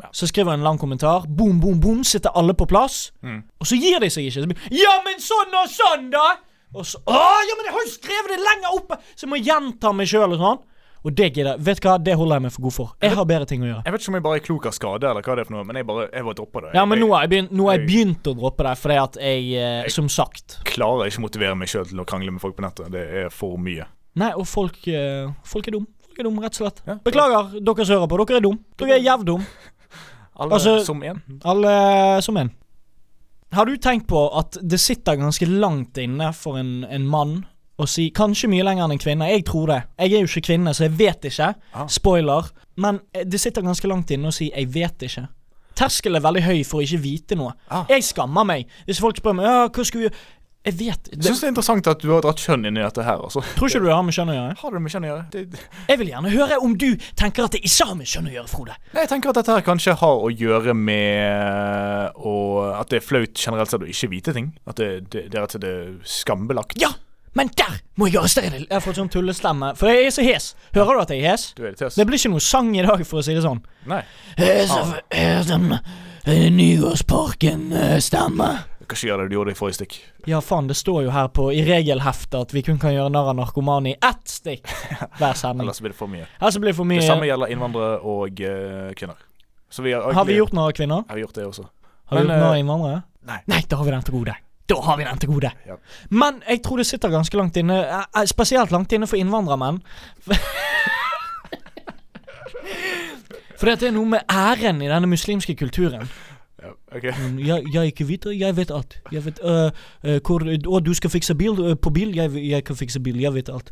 Ja. Så skriver jeg en lang kommentar. Boom, boom, boom. Sitter alle på plass. Mm. Og så gir de seg ikke. Blir, ja, men sånn og sånn, da! Og så Å, ja, men jeg har jo skrevet det lenger oppe! Så jeg må gjenta meg sjøl og sånn. Og det gidder jeg. Vet du hva, det holder jeg meg for god for. Jeg har bedre ting å gjøre. Jeg vet ikke om jeg bare er klok av skade, eller hva det er for noe, men jeg bare, jeg bare dropper det. Ja, men nå har jeg begynt, har jeg jeg- begynt å droppe det, fordi at jeg, eh, Jeg- som sagt jeg klarer ikke å motivere meg sjøl til å krangle med folk på nettet. Det er for mye. Nei, og folk, eh, folk er dum. Folk er dum, rett og slett. Ja. Beklager, dere som hører på. Dere er dum. Dere er jævdum. Alle Altså- som én. Alle som en. Har du tenkt på at det sitter ganske langt inne for en, en mann å si Kanskje mye lenger enn en kvinne. Jeg tror det. Jeg er jo ikke kvinne, så jeg vet ikke. Ah. Spoiler. Men eh, det sitter ganske langt inne å si 'jeg vet ikke'. Terskelen er veldig høy for å ikke vite noe. Ah. Jeg skammer meg hvis folk spør meg Ja, hva skal vi gjøre? Jeg vet det, syns det er interessant at du har dratt kjønn inn i dette her. Altså. Tror ikke du det har med kjønn å gjøre? Har det med kjønn å gjøre? Det, Jeg vil gjerne høre om du tenker at det ikke har med kjønn å gjøre, Frode. Nei, jeg tenker at dette her kanskje har å gjøre med å, At det er flaut generelt sett å ikke vite ting. At det, det, og det er skambelagt. Ja, men der må jeg gjøre stedet! Jeg har fått sånn tullestemme, for jeg er så hes. Hører du at jeg er hes? Du er litt hes. Det blir ikke noe sang i dag, for å si det sånn. Nei. Hes av Nygårdsparken-stemme. Kanskje gjøre det du gjorde i forrige stikk. Ja, faen, det står jo her på i regelheftet at vi kun kan gjøre narr av narkomane i ett stikk hver <laughs> sending. Ellers blir det for mye. Ellers blir det for mye. Det samme gjelder innvandrere og uh, kvinner. Så vi har, Har vi gjort narr av kvinner? Har vi gjort det også? Har vi gjort narr av eh, innvandrere? nei. Nei, da har vi den til gode. Da har vi den til gode. Ja. Men jeg tror det sitter ganske langt inne, eh, eh, spesielt langt inne for innvandrermenn. <laughs> For det er noe med æren i denne muslimske kulturen. Ja, okay. Mm, Jeg, jeg ikke vet, jeg vet alt. Jeg vet uh, uh, hvor uh, du skal fikse bil på bil? Jeg, jeg kan fikse bil, jeg vet alt.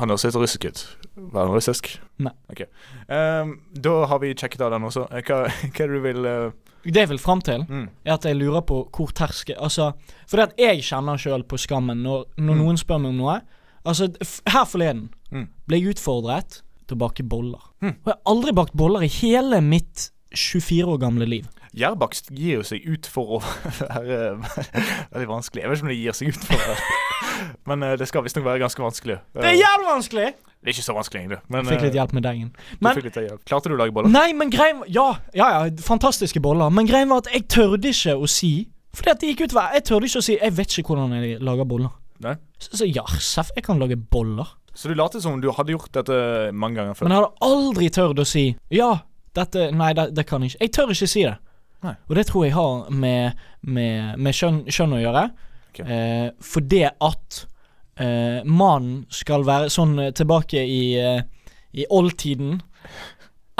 Han høres litt russisk ut. Var han russisk? Nei. Okay. Um, da har vi sjekket av den også. Eh, Hva, <laughs> hva er det du vil eh, Det jeg vil fram til, mm. er at jeg lurer på hvor terske, Altså, for det at jeg kjenner sjøl på skammen når, når Mm. noen spør meg om noe. Altså, her forleden Mm. ble jeg utfordret til å bake boller. Mm. Og jeg har aldri bakt boller i hele mitt 24 år gamle liv. Gjærbakst gir jo seg ut for å <laughs> være veldig vanskelig. Jeg vet ikke om det gir seg ut for å være <laughs> Men eh, det skal visstnok være ganske vanskelig. Det er jævlig vanskelig! Det er ikke så vanskelig, egentlig. Men, Fikk litt eh, hjelp med deigen. du fikk litt hjelp. Klarte du å lage boller? Nei, men greien Ja, ja, ja, fantastiske boller. Men greien var at jeg tørde ikke å si Fordi at det gikk utover. Jeg tørde ikke å si Jeg vet ikke hvordan jeg lager boller. Nei. Så, så ja, seff, jeg kan lage boller. Så du lot som om du hadde gjort dette mange ganger før? Men jeg hadde aldri tørt å si Ja, dette Nei, det, det kan jeg ikke. Jeg tør ikke si det. Nei. Og det tror jeg har med, med, med kjønn, kjønn å gjøre. Okay. Eh, for det at eh, mannen skal være sånn eh, tilbake i, eh, i oldtiden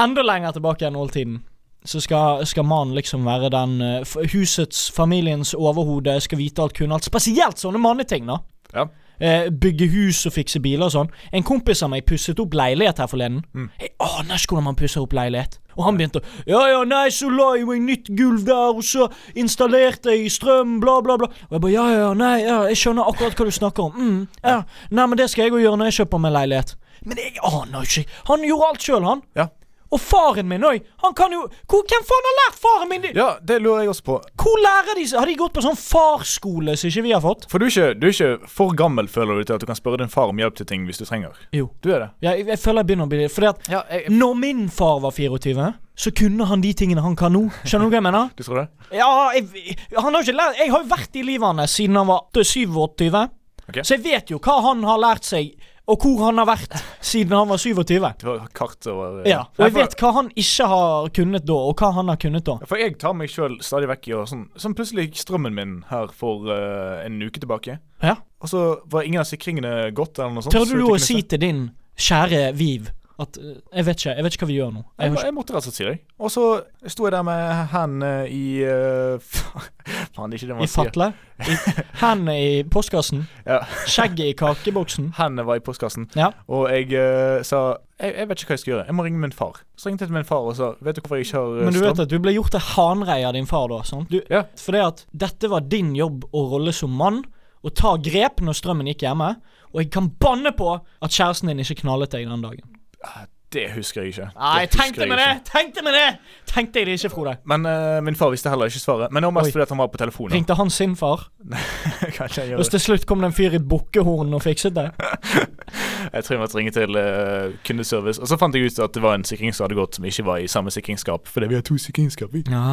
Enda lenger tilbake enn oldtiden. Så skal, skal mannen liksom være den eh, husets, familiens overhode, skal vite alt, kunne alt. Spesielt sånne manneting, da. Ja. Eh, bygge hus og fikse biler og sånn. En kompis av meg pusset opp leilighet her forleden. Mm. Jeg aner ikke hvordan man pusser opp leilighet. Og han begynte å Ja, ja, nei, så la jeg meg nytt gulv der, og så installerte jeg strøm, bla, bla, bla. Og jeg bare Ja, ja, nei, ja, jeg skjønner akkurat hva du snakker om. Mm, ja. Nei, men det skal jeg òg gjøre når jeg kjøper meg leilighet. Men jeg aner ikke. Han gjorde alt sjøl, han. Ja. Og faren min òg! Han kan jo hvor, Hvem faen har lært faren min det? Ja, det lurer jeg også på. Hvor lærer de Har de gått på sånn farskole som ikke vi har fått? For du er, ikke, du er ikke for gammel, føler du, til at du kan spørre din far om hjelp til ting hvis du trenger? Jo. Du er det? Ja, jeg, jeg føler jeg begynner å bli det. Fordi at Ja, jeg, når min far var 24, så kunne han de tingene han kan nå. Skjønner du hva jeg mener? <laughs> Du tror det? Ja, jeg, han har ikke lært Jeg har jo vært i livet hans siden han var 87. Okay. Så jeg vet jo hva han har lært seg, og hvor han har vært siden han var 27. Det var kart over Ja, Og jeg vet hva han ikke har kunnet da, og hva han har kunnet da. For jeg tar meg sjøl stadig vekk i å sånn Sånn plutselig gikk strømmen min her for uh, en uke tilbake. Ja. Og så var ingen av sikringene gått, eller noe sånt. Tør så du å si til din kjære Viv at eh, Jeg vet ikke jeg vet ikke hva vi gjør nå. Jeg jeg, jeg måtte rett og slett si det. Og så sto jeg der med hendene i uh, <laughs> Faen, det er ikke det man I sier. fatle. I, hendene i postkassen. <laughs> Ja. Skjegget i kakeboksen. Hendene var i postkassen. Ja. Og jeg uh, sa jeg, jeg vet ikke hva jeg skal gjøre. Jeg må ringe min far. Så ringte jeg til min far og sa Vet du hvorfor jeg ikke har strøm? Men du vet at du ble gjort til hanrei av din far da, sant? Du, Ja. Fordi at dette var din jobb og rolle som mann, å ta grep når strømmen gikk hjemme. Og jeg kan banne på at kjæresten din ikke knallet deg den dagen. Det husker jeg ikke. Nei, tenkte meg det! Tenkte meg det! Tenkte jeg det ikke, Frode. Men uh, min far visste heller ikke svaret. Men det var mest Oi. fordi at han var på telefonen. Ringte han sin far? <laughs> Kanskje jeg Og gjør det. til slutt kom det en fyr i bukkehorn og fikset det? <laughs> Jeg tror jeg måtte ringe til uh, kundeservice. Og så fant jeg ut at det var en sikring som hadde gått, som ikke var i samme sikringsskap. Fordi vi har to sikringsskap. vi. Ja,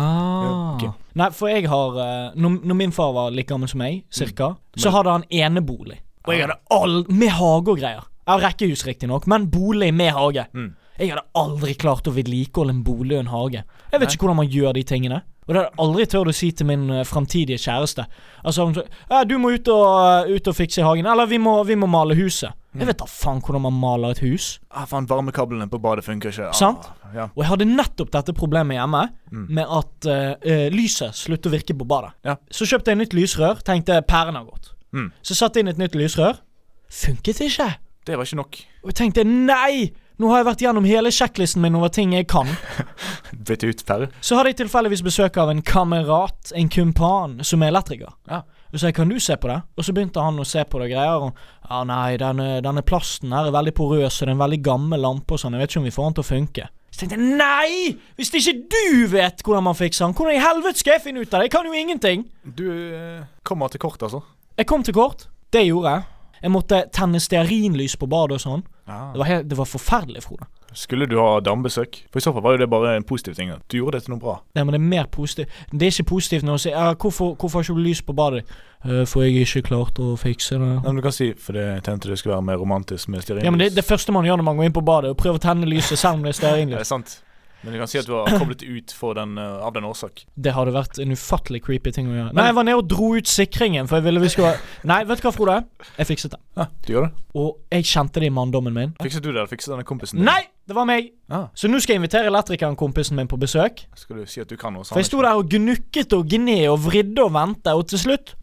okay. Nei, for jeg har uh, når, når min far var like gammel som meg, cirka, så hadde han enebolig. Og jeg hadde all Med hage og greier. Ja, rekkehus riktignok, men bolig med hage. Mm. Jeg hadde aldri klart å vedlikeholde en bolig og en hage. Jeg vet ikke hvordan man gjør de tingene. Og det hadde jeg aldri tørt å si til min uh, framtidige kjæreste. Altså ja, 'Du må ut og, uh, ut og fikse hagen.' Eller vi må, 'Vi må male huset'. Mm. Jeg vet da faen hvordan man maler et hus. Ah, faen, varmekablene på badet funker ikke. Ah, Sant? Ja. Og jeg hadde nettopp dette problemet hjemme, Mm. med at uh, lyset sluttet å virke på badet. Ja. Så kjøpte jeg nytt lysrør, tenkte pæren har gått. Mm. Så satte jeg inn et nytt lysrør. Funket ikke. Det var ikke nok. Og jeg tenkte nei! Nå har jeg vært gjennom hele sjekklisten min over ting jeg kan. <laughs> Bytte ut Per Så hadde jeg tilfeldigvis besøk av en kamerat, en kumpan, som er elektriker. Ja. Og så jeg, kan du se på det? Og så begynte han å se på det greier. Og ja, nei, denne, denne plasten her er veldig porøs, og det er en veldig gammel lampe og sånn. Jeg vet ikke om vi får den til å funke. Så tenkte jeg, nei! Hvis ikke du vet hvordan man fikser den, hvordan i helvete skal jeg finne ut av det? Jeg kan jo ingenting. Du eh, kommer til kort, altså. Jeg kom til kort. Det gjorde jeg. Jeg måtte tenne stearinlys på badet og sånn. Ja. Det var, helt, det var forferdelig, Frode. Skulle du ha dambesøk? For i så fall var jo det bare en positiv ting. Du gjorde det til noe bra. Nei, men det er mer positivt. Det er ikke positivt når du sier ja, hvorfor, 'Hvorfor har ikke du lys på badet?' Uh, 'For jeg ikke klarte å fikse det'. Nei, Men du kan si For det tenkte det skulle være mer romantisk med stearinlys. Ja, men det, det første man gjør når man går inn på badet, er å prøve å tenne lyset selv om det er <laughs> Det er stearinlys. sant. Men du kan si at du har koblet ut den, uh, av den årsak. Det hadde vært en ufattelig creepy ting å gjøre. Nei, jeg var nede og dro ut sikringen, for jeg ville vi skulle Nei, vet du hva, Frode? Jeg fikset det. Ja, du gjør det. Og jeg kjente det i manndommen min. Fikset du det, eller fikset denne kompisen din? Nei! Det var meg! Ah, Så nå skal jeg invitere elektrikeren kompisen min på besøk. skal du si at du kan noe? For jeg sto der og gnukket og gned og vridde og ventet, og til slutt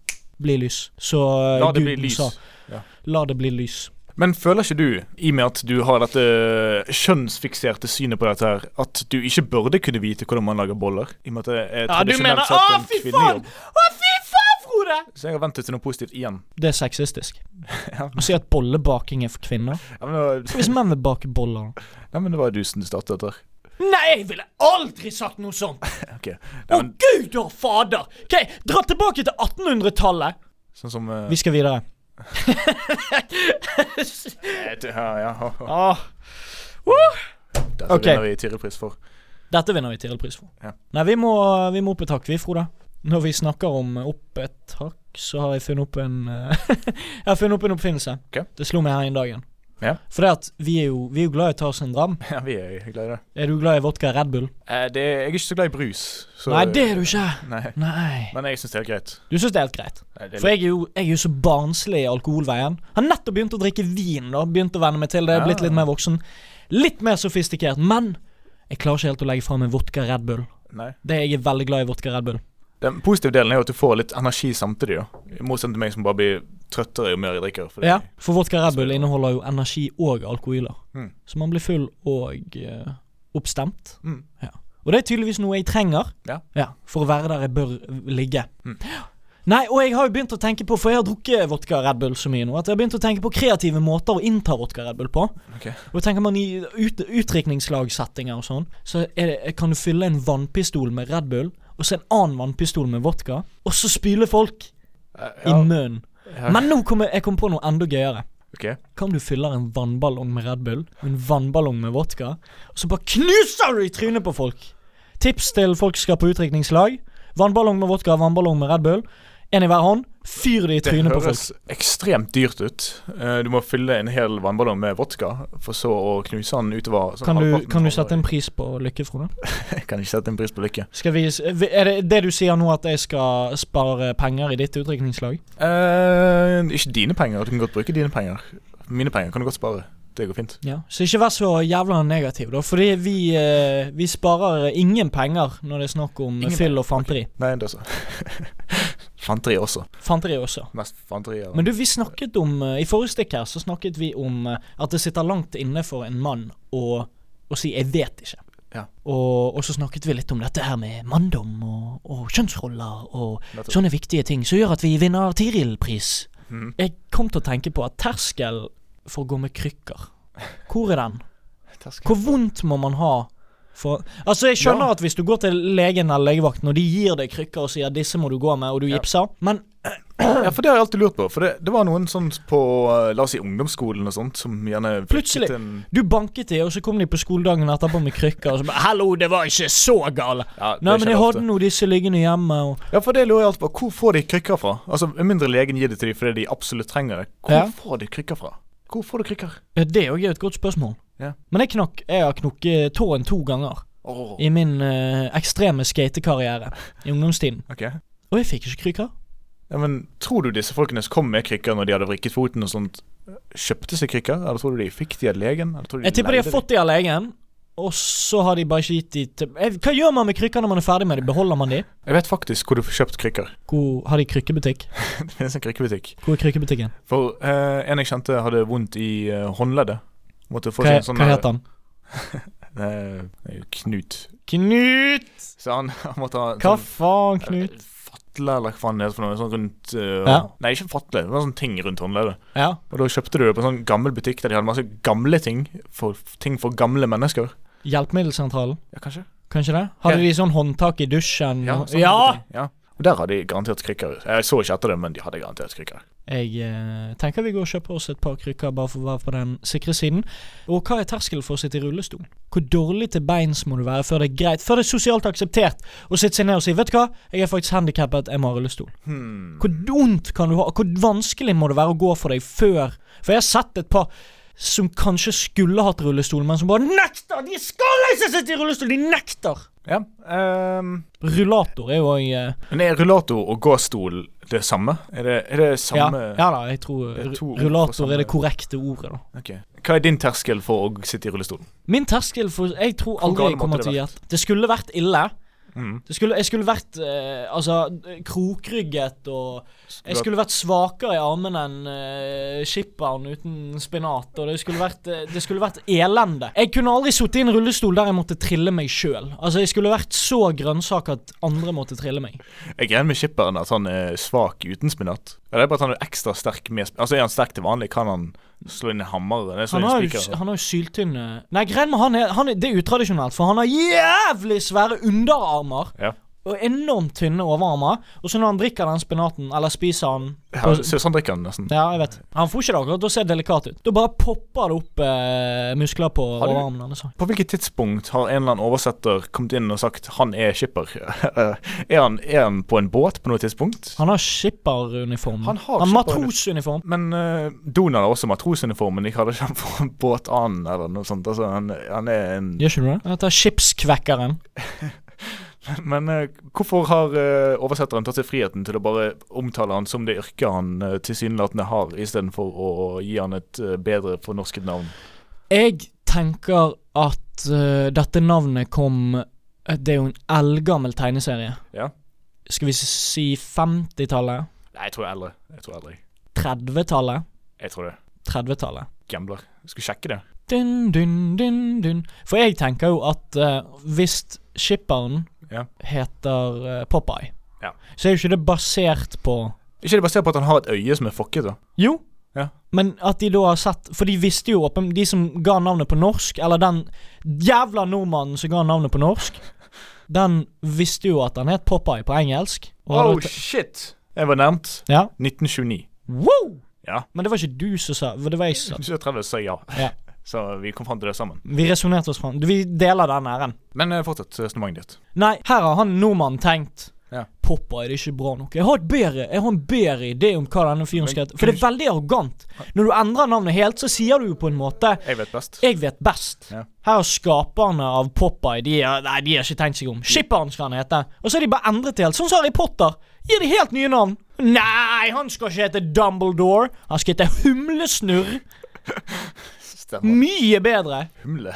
bli lys. Så uh, La det bli lys. sa La det bli lys. Men føler ikke du, i og med at du har dette kjønnsfikserte synet på dette her, at du ikke burde kunne vite hvordan man lager boller? I og med at det er Ja, du mener sett Å, en fy faen! kvinnejobb. Å, fy faen, Frode! Så jeg har ventet til noe positivt igjen. Det er sexistisk. <laughs> Ja, Å si at bollebaking er for kvinner. Ja, men, var- Hvis menn vil bake boller Nei, men det var du som startet dette. Nei, jeg ville aldri sagt noe sånt! <laughs> Ok. Å, Nei, men, gud og fader! Ok, Dra tilbake til 1800-tallet. sånn som uh... Vi skal videre. Ja, ja. Ah, Dette okay. vinner vi Tiril-pris for. dette vinner vi Tiril-pris for. Ja. Nei, vi må, vi må opp et hakk, vi, Frode. Når vi snakker om opp et hakk, så har jeg funnet opp en <laughs> Jeg har funnet opp en oppfinnelse. Okay. Det slo meg her en dagen. Ja. For det at vi er jo, vi er jo glad i å ta oss en dram. <laughs> Ja, vi er glad i det. Er du glad i vodka Red Bull? Eh, det jeg er ikke så glad i brus. Så, Nei, det er du ikke. Nei. Nei. Men jeg syns det er helt greit. Du syns det er helt greit? Nei, er For jeg er jo, jeg er jo så barnslig i alkoholveien. Har nettopp begynt å drikke vin. da Begynt å venne meg til det. Blitt litt mer voksen. Litt mer sofistikert. Men jeg klarer ikke helt å legge fra meg vodka Red Bull. Nei. Det Jeg er veldig glad i vodka Red Bull. Den positive delen er jo at du får litt energi samtidig. I motsetning til meg som bare blir trøttere jo mer jeg drikker. fordi- Ja, For vodka Red Bull inneholder jo energi og alkoholer. Mm. Så man blir full og uh, oppstemt. Mm. Og det er tydeligvis noe jeg trenger Ja. for å være der jeg bør ligge. Mm. Nei, og jeg har jo begynt å tenke på, for jeg har drukket vodka Red Bull så mye nå, at jeg har begynt å tenke på kreative måter å innta vodka Red Bull på. Okay. Og tenker man i ut, utdrikningslagsettinger og sånn, så det, kan du fylle en vannpistol med Red Bull, og så en annen vannpistol med vodka, og så spyle folk ja. i ja, munnen. Ja, Men nå kommer jeg kom på noe enda gøyere. Okay. Hva om du fyller en vannballong med Red Bull, og en vannballong med vodka, og så bare knuser du i trynet på folk? Tips til folk som skal på utdrikningslag. Vannballong med vodka, vannballong med Red Bull. En i hver hånd. Fyr det i trynet på folk. Det høres ekstremt dyrt ut. Eh, Du må fylle en hel vannballong med vodka, for så å knuse den utover. sånn Kan du, kan du sette en pris på lykke, Frode? <laughs> Jeg kan ikke sette en pris på lykke. Vi, er det det du sier nå, at jeg skal spare penger i ditt utdrikningslag? Eh, ikke dine penger. Du kan godt bruke dine penger. Mine penger kan du godt spare. Det går fint. Ja, Så ikke vær så jævla negativ, da. Fordi vi, eh, vi sparer ingen penger når det er snakk om Ingen fyll og fanteri. Nei, det så. <laughs> Fanteri også. Fanteri også. Mest fanteri. Men du, vi snakket om eh, I forrige stikk her så snakket vi om eh, at det sitter langt inne for en mann å, å si 'jeg vet ikke'. Ja. Og, og så snakket vi litt om dette her med manndom og, og kjønnsroller og Nettopp. sånne viktige ting som gjør at vi vinner Tiril-pris. Mm. Jeg kom til å tenke på at terskel for å gå med krykker, hvor er den? <laughs> Hvor vondt må man ha for Altså, jeg skjønner Ja. at hvis du går til legen eller legevakten, og de gir deg krykker og sier 'disse må du gå med', og du Ja. gipser, men Ja, for det har jeg alltid lurt på. For det, det var noen sånn på eh, La oss si ungdomsskolen og sånt som gjerne Plutselig. En, Du banket de, og så kom de på skoledagen etterpå med krykker. Og så bare 'Hallo, det var ikke så gale'. ja, Nei, men jeg hadde nå disse liggende hjemme, og Ja, for det lurer jeg alltid på. Hvor får de krykker fra? Altså, mindre legen gir det til dem fordi de absolutt trenger det. Hvor Ja. får de krykker fra? Hvor får du krykker? Det er jo et godt spørsmål. Ja. Men jeg knakk Jeg har knukket tåen to ganger oh. i min eh, ekstreme skatekarriere i ungdomstiden. Okay. Og jeg fikk ikke krykker. Ja, men Tror du disse folkene som kom med krykker når de hadde vrikket foten og sånt, kjøpte seg krykker? Eller tror du de fikk de av legen? Du Jeg tipper de har fått de av legen, og så har de bare ikke gitt de til Hva gjør man med krykker når man er ferdig med dem? Beholder man de? Jeg vet faktisk hvor du får kjøpt krykker. <laughs> Hvor Har de krykkebutikk? Det finnes en krykkebutikk. Hvor er krykkebutikken? For eh, en jeg kjente hadde vondt i eh, håndleddet. Måtte få Hva, seg sånn hva het han? <laughs> Knut. Knut! Så han, <laughs> han måtte ha Hva sånn, faen, Knut? eh, Fatle, eller hva faen det heter for noe. Sånn rundt uh, Ja. Nei, ikke fatle. Det var sånn ting rundt håndleddet. Ja. Og da kjøpte du det på en sånn gammel butikk der de hadde masse gamle ting. For, ting for gamle mennesker. Hjelpemiddelsentralen? Ja, kanskje? Kanskje det? Hadde Ja. de sånn håndtak i dusjen? Ja, ja! ja. Og der hadde de garantert krykker. Jeg så ikke etter det, men de hadde garantert krykker. Jeg eh, tenker vi går og kjøper oss et par krykker bare for å være på den sikre siden. Og hva er terskelen for å sitte i rullestol? Hvor dårlig til beins må du være før det er greit, før det er sosialt akseptert å sitte seg ned og si 'Vet du hva, jeg er faktisk handikappet, jeg må ha rullestol'. Hmm. Hvor vondt kan du ha? Hvor vanskelig må det være å gå for deg før For jeg har sett et par som kanskje skulle hatt rullestol, men som bare nekter! De skal ikke sitte i rullestol! De nekter! Ja. Um, Rullator er jo òg uh, men er rullator og gåstol det samme? Er det, er det samme ja da, jeg tror rullator samme- er det korrekte ordet, da. Okay. Hva er din terskel for å sitte i rullestolen? Min terskel for Jeg tror aldri jeg kommer til å gjette. Det skulle vært ille. Mm. Det skulle, jeg skulle vært eh, altså krokrygget og Jeg skulle vært svakere i armene enn uh, skipperen uten spinat. Og det skulle vært eh, Det skulle vært elende. Jeg kunne aldri sittet i en rullestol der jeg måtte trille meg sjøl. Altså, jeg skulle vært så grønnsak at andre måtte trille meg. Jeg greier med skipperen at han er svak uten spinat. Eller er bare at han er ekstra sterk med spinat? Altså Er han sterk til vanlig? Kan han slå inn hammer? Slå Han har, jo, han har jo syltynne Nei, greien med han er, han er Det er utradisjonelt, for han har jævlig svære underarmer. Ja. Og enormt tynne overarmer. Og så når han drikker den spinaten, eller spiser han Ja, Ser ut som sånn drikker han nesten. Ja, jeg vet. Han får ikke det akkurat til å se delikat ut. Da bare popper det opp eh, muskler på Har du- overarmen Liksom. På hvilket tidspunkt har en eller annen oversetter kommet inn og sagt han er skipper? <laughs> er, han, er han på en båt på noe tidspunkt? Han har skipperuniform. Han har han skipperuniform. matrosuniform. Men eh, Donald har også matrosuniform, men de kaller ikke han for en annen eller noe sånt. Altså, han, han er en Gjør ikke du det? Han heter skipskvekkeren. <laughs> <laughs> Men eh, hvorfor har eh, oversetteren tatt seg friheten til å bare omtale han som det yrket han uh, tilsynelatende har, istedenfor å gi han et eh, bedre fornorsket navn? Jeg tenker at eh, dette navnet kom eh, Det er jo en eldgammel tegneserie. Ja. Skal vi si 50-tallet? Nei, jeg tror eldre. Jeg tror eldre. 30-tallet? Jeg tror det. 30-tallet. Gambler. Skal vi sjekke det? Dun, dun, dun, dun. For jeg tenker jo at eh, hvis skipperen Ja. heter eh, Popeye, Ja. så er jo ikke det basert på Ikke det basert på at han har et øye som er fucket, da? Jo. Ja. Men at de da har sett For de visste jo åpen De som ga navnet på norsk, eller den jævla nordmannen som ga navnet på norsk, den visste jo at han het Popeye på engelsk. Oh, shit! Jeg var nærmt. ja. 1929. Wow! Ja. Men det var ikke du som sa Det var jeg som sa. 37 sa ja. Ja. Så vi kom fram til det sammen. Vi resonnerte oss fram. Vi deler den æren. Men eh, fortsett resonnementet ditt. Nei, her har han nordmannen tenkt Ja. Popeye er det ikke bra nok. Jeg har, bedre, jeg har en bedre idé om hva denne fyren skal hete. For det er veldig arrogant. Når du endrer navnet helt, så sier du jo på en måte Jeg vet best. Jeg vet best. Ja. Her har skaperne av Popeye De, nei, de har ikke tenkt seg om. Skipperen skal han hete. Og så har de bare endret det helt. Sånn som Harry Potter. Gir de helt nye navn. Nei, han skal ikke hete Dumbledore. Han skal hete Humlesnurr. <laughs> Stemmer. Mye bedre. Humle.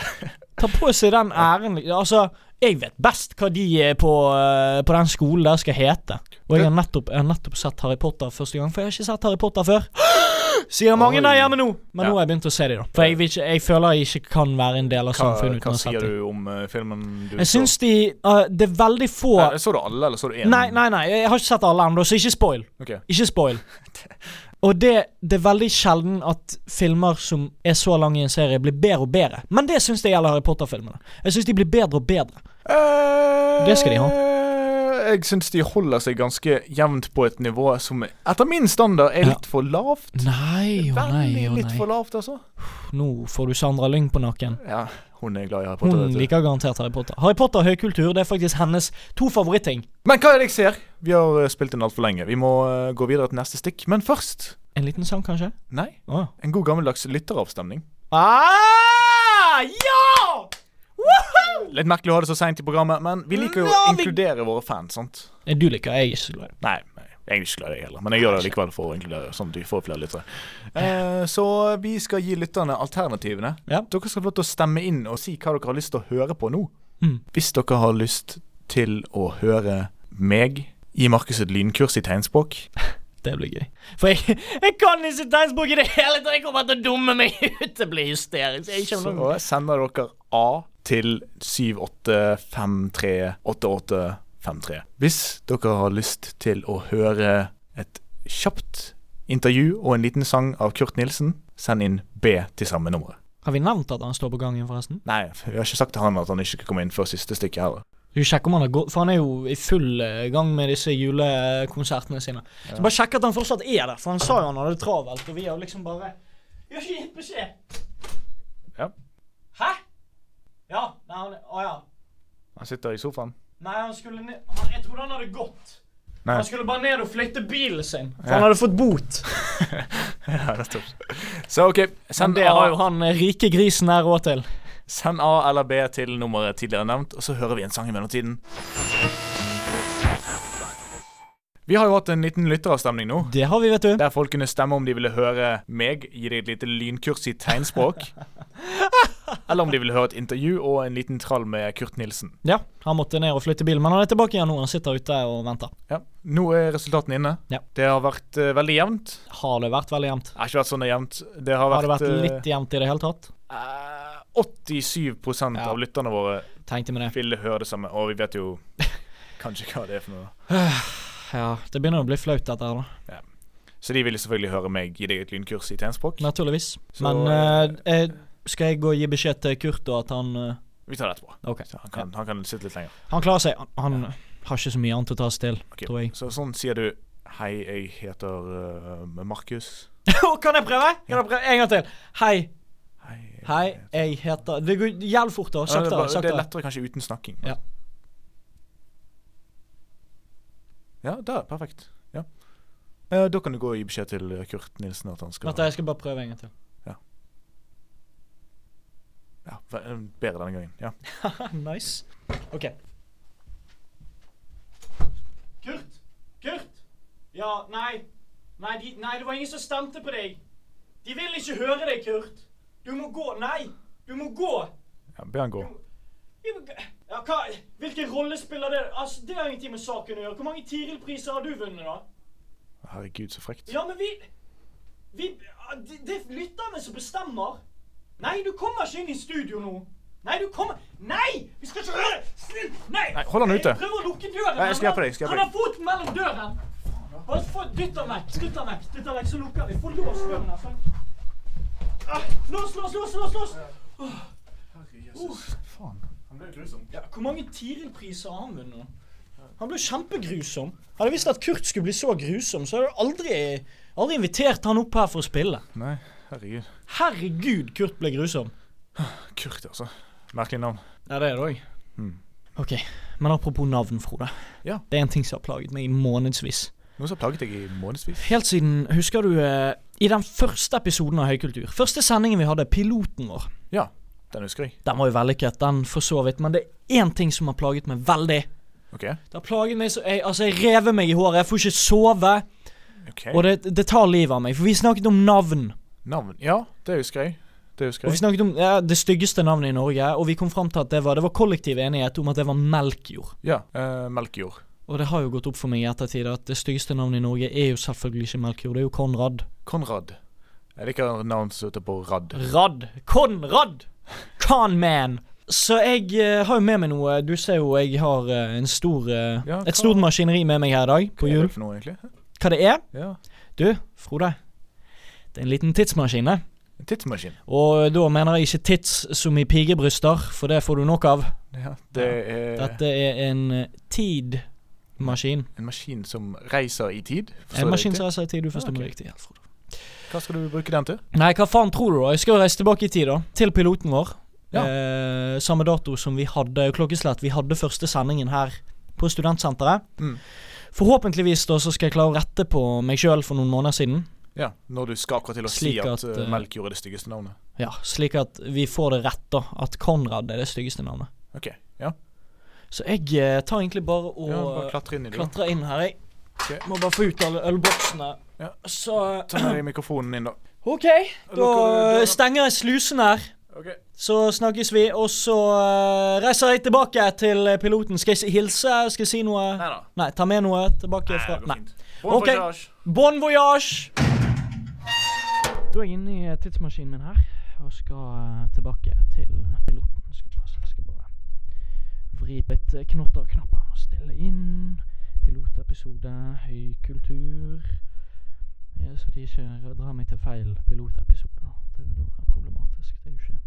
Ta på seg den æren. Altså, jeg vet best hva de er på, eh, på den skolen der skal hete. Og jeg har, nettopp, jeg har nettopp sett Harry Potter første gang, for jeg har ikke sett Harry Potter før. <gasps> Sier mange der hjemme nå, men Ja. nå har jeg begynt å se dem, da. For jeg, ikke, jeg føler jeg ikke kan være en del av Hva, samfunnet uten hva å ha sett sier du om uh, filmen du Jeg syns de uh, Det er veldig få nei, Så du alle, eller så du én? Nei, nei, nei, jeg har ikke sett alle ennå, så ikke spoil. Okay. Ikke spoil. <laughs> Og det, det er veldig sjelden at filmer som er så lange i en serie, blir bedre og bedre. Men det syns jeg gjelder Harry Potter-filmene. Jeg syns de blir bedre og bedre. Eh, Det skal de ha. Jeg syns de holder seg ganske jevnt på et nivå som etter min standard er litt for lavt. Nei oh, nei Veldig nei. litt for lavt, altså. Nå får du Sandra Lyng på nakken. Ja, hun er glad i Harry Potter. Hun liker garantert Harry Potter. Harry Potter høykultur det er faktisk hennes to favoritting. Men hva er det jeg ser? Vi har eh, spilt inn altfor lenge. Vi må eh, gå videre til neste stikk. Men først En liten sang, kanskje? Nei, Oh. en god gammeldags lytteravstemning. Ah, ja! Litt merkelig å ha det så seint i programmet, men vi liker jo å vi- inkludere våre fans, sant? Nei, Du liker jeg er ikke så glad i. Nei, jeg er ikke glad i det heller, men jeg gjør det likevel for å inkludere, sånn at vi får flere lyttere. Eh, så vi skal gi lytterne alternativene. Ja. Dere skal få lov til å stemme inn og si hva dere har lyst til å høre på nå. Mm. Hvis dere har lyst til å høre meg gi Markus et lynkurs i tegnspråk, <laughs> Det blir gøy. For jeg, jeg kan ikke tegnspråk i det hele tatt! Jeg kommer til å dumme meg ut! Det blir hysterisk. Jeg så sender dere A til 78538853. Hvis dere har lyst til å høre et kjapt intervju og en liten sang av Kurt Nilsen, send inn B til samme nummer. Har vi nevnt at han står på gangen, forresten? Nei, vi har ikke sagt til han at han ikke skal komme inn før siste stykke heller. Du sjekker om han har gått For han er jo i full eh, gang med disse julekonsertene sine. Så bare sjekk at han fortsatt er der, for han sa jo han hadde det travelt, og vi har liksom bare Vi har ikke gitt beskjed. Ja. Ja. Nei, han Å ja. Han sitter i sofaen. Nei, han skulle ned han, Jeg trodde han hadde gått. Nei. Han skulle bare ned og flytte bilen sin, for Ja. han hadde fått bot. <laughs> Ja, nettopp. Så OK, Men send det har jo A, han eh, rike grisen her råd til. send A eller B til nummeret tidligere nevnt, og så hører vi en sang i mellomtiden. Vi har jo hatt en liten lytteravstemning nå. Det har vi, vet du. Der folk kunne stemme om de ville høre meg gi deg et lite lynkurs i tegnspråk. <laughs> eller om de ville høre et intervju og en liten trall med Kurt Nilsen. Ja, han måtte ned og flytte bilen, men han er tilbake igjen nå. Han sitter ute og venter. Ja, Nå er resultatene inne. Ja. Det har vært uh, veldig jevnt. Har det vært veldig jevnt? Det har ikke vært sånn jevnt. Det har Har det vært, vært litt jevnt i det hele tatt? Uh, 87 Ja. av lytterne våre Tenkte med det. ville høre det samme, og vi vet jo kanskje hva det er for noe. <sighs> Ja, det begynner å bli flaut dette her, da. Så de ville selvfølgelig høre meg gi deg et lynkurs i tegnspråk. Naturligvis. Så, Men uh, eh, eh, skal jeg gå og gi beskjed til Kurt og at han eh, Vi tar det etterpå. Okay. Så han kan, han kan sitte litt lenger. Han klarer seg. Han, han har ikke så mye annet å ta seg til, Ok, tror jeg. Så sånn sier du Hei, jeg heter uh, Markus. <laughs> kan jeg prøve? Kan jeg prøve? En gang til. Hei. Hei, jeg Hei, heter- jeg heter Det går jævlig fort, da. Ja, det, er Saktere. bare, det er saktere. lettere kanskje uten snakking. Ja. Ja, der, perfekt. Ja. Eh, da kan du gå og gi beskjed til eh, Kurt Nilsen at han skal Vent, da, jeg skal bare prøve en gang til. Ja, eh, Bedre denne gangen. Ja. <laughs> nice. OK. Kurt! Kurt! Ja, nei. Nei, de, nei, det var ingen som stemte på deg. De vil ikke høre deg, Kurt. Du må gå. Nei, du må gå. ja Be han gå. Ja, hva, hvilken rolle spiller det? Altså, Det har ingenting med saken å gjøre. Hvor mange Tiril-priser har du vunnet, da? Herregud, så frekt. Ja, men vi, vi Det det er lytterne som bestemmer. Nei, du kommer ikke inn i studio nå. Nei, du kommer Nei! Vi skal ikke røre Snill! Nei! Nei, hold han ute. Jeg prøver å lukke døren. Nei, jeg skal hjelpe deg, skal hjelpe Han har foten mellom døren. Bare få Dytt han vekk. Dytt han vekk. Dytt han vekk, så lukker vi. Få låst døren her. sånn. Ah, Lås, lås, lås, lås! lås. Faen. Han ble grusom. Ja, hvor mange Tiril-priser har han vunnet? Han ble kjempegrusom. Hadde jeg visst at Kurt skulle bli så grusom, så hadde jeg aldri, aldri invitert han opp her for å spille. Nei, herregud. Herregud, Kurt ble grusom. Kurt, altså. Merkelig navn. Ja, det er det òg. Mm. Ok, men apropos navn, Frode. Ja. Det er en ting som har plaget meg i månedsvis. Noe som har plaget deg i månedsvis. Helt siden, husker du, eh, i den første episoden av Høykultur, første sendingen vi hadde, piloten vår, Ja, den husker jeg. den var jo vellykket, den for så vidt, men det er én ting som har plaget meg veldig. Ok. Det har plaget meg så jeg, Altså, jeg rever meg i håret, jeg får ikke sove, ok. og det, det tar livet av meg. For vi snakket om navn. Navn? Ja, det husker jeg. Det husker Og vi snakket om ja, det styggeste navnet i Norge, og vi kom fram til at det var, det var kollektiv enighet om at det var Melkjord. Ja, eh, Melkjord. Og det har jo gått opp for meg i ettertid at det styggeste navnet i Norge er jo selvfølgelig ikke Melkjord, det er jo Konrad. Konrad. Jeg liker navn som slutter på rad. Rad. Konrad! Conman. Så jeg uh, har jo med meg noe Du ser jo jeg har uh, en stor uh, Ja, hva- et stort maskineri med meg her i dag, på Hva er det for noe, egentlig? Hva det er? Ja. Du, Frode. Det er en liten tidsmaskin, det. En tidsmaskin. Og da mener jeg ikke tids som i pigebryster, for det får du nok av. Ja, det er Dette er en tidmaskin. en maskin som reiser i tid. Forstår En maskin som reiser i tid, du forstår Ja, okay. meg riktig. Hva skal du bruke den til? Nei, hva faen tror du da? Jeg skal reise tilbake i tid, da. Til piloten vår. Ja. Eh, samme dato som vi hadde klokkeslett. Vi hadde første sendingen her på studentsenteret. Mm. Forhåpentligvis da så skal jeg klare å rette på meg sjøl for noen måneder siden. Ja, når du skal akkurat til å Slik si at, at, uh, melk Melkjord er det styggeste navnet. Ja, Slik at vi får det rett, da. At Konrad er det styggeste navnet. Ok, ja. Så jeg eh, tar egentlig bare og ja bare klatre inn i det. klatre inn her, jeg. Okay. Må bare få ut alle ølboksene. Ja. Så Ta med deg <clears throat> mikrofonen inn, da. OK, da stenger jeg slusen her. Ok. Så snakkes vi, og så eh, reiser jeg tilbake til eh, piloten. Skal jeg hilse? Skal jeg si noe? Nei da. Nei, ta med noe tilbake Nei, fra Nei. fint. Bon Ok. voyage. Bon voyage! Da er jeg inne i eh, tidsmaskinen min her og skal eh, tilbake til piloten. Skal bare, skal bare vri på litt eh, knotter og knapper og stille inn. Pilotepisode, høy kultur. Ja, så de ikke drar meg til feil pilotepisode. Det vil jo være problematisk. Det er jo ikke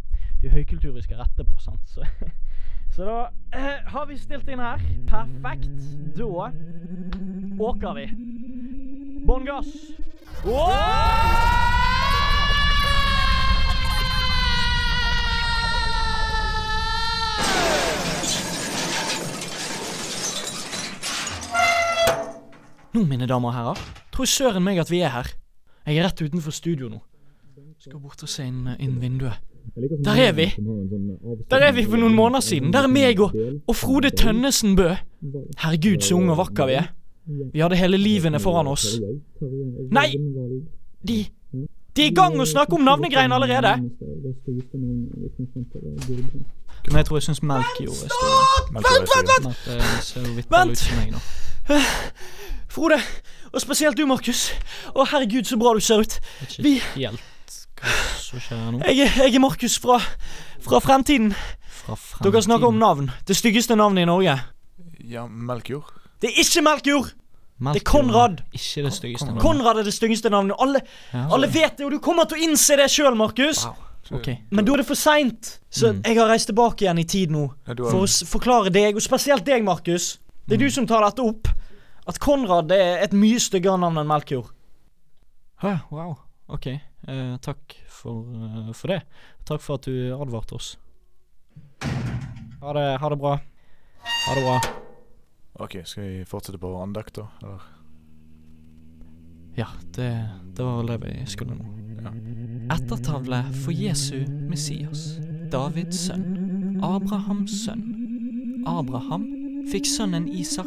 Det er høykultur vi skal rette på, sant. Så, <laughs> så da eh, har vi stilt inn her. Perfekt. Da åker vi. Bånn gass. Nå, mine damer og herrer, tror søren meg at vi er her. Jeg er rett utenfor studio nå. Skal bort og se inn, inn vinduet. Der er vi! Der er vi for noen måneder siden. Der er meg og, og Frode Tønnesen Bø. Herregud, så unge og vakker vi er. Vi hadde hele livene foran oss. Nei! De De er i gang å snakke om navnegreiene allerede! Men jeg tror jeg syns Melkjord er større. Vent, er vent, vent! meg nå. Frode, og spesielt du, Markus. Å, herregud, så bra du ser ut. Vi- Helt hva som skjer nå? Jeg, er- jeg er Markus fra, fra fremtiden. Fra Dere snakker om navn. Det styggeste navnet i Norge. Ja, Melkjord. Det er ikke Melkjord! Det er Konrad. Ikke det styggeste Konrad. navnet. Konrad er det styggeste navnet. Alle, Ja. alle vet det, og du kommer til å innse det sjøl, Markus. Wow. Ok. Men da er det for seint. Så Mm. jeg har reist tilbake igjen i tid nå Ja, for å s- forklare deg, og spesielt deg, Markus. Det er du som tar dette opp. At Konrad er et mye styggere navn enn Melkjord. Hæ, wow. Ok. Eh, takk for, uh, for det. Takk for at du advarte oss. Ha det, ha det bra. Ha det bra. ok, skal vi fortsette på andakt, da? Eller? Ja, det, det var vel det vi skulle nå. Ettertavle for Jesu Messias, Davids sønn, Abrahams sønn. Abraham fikk sønnen Isak.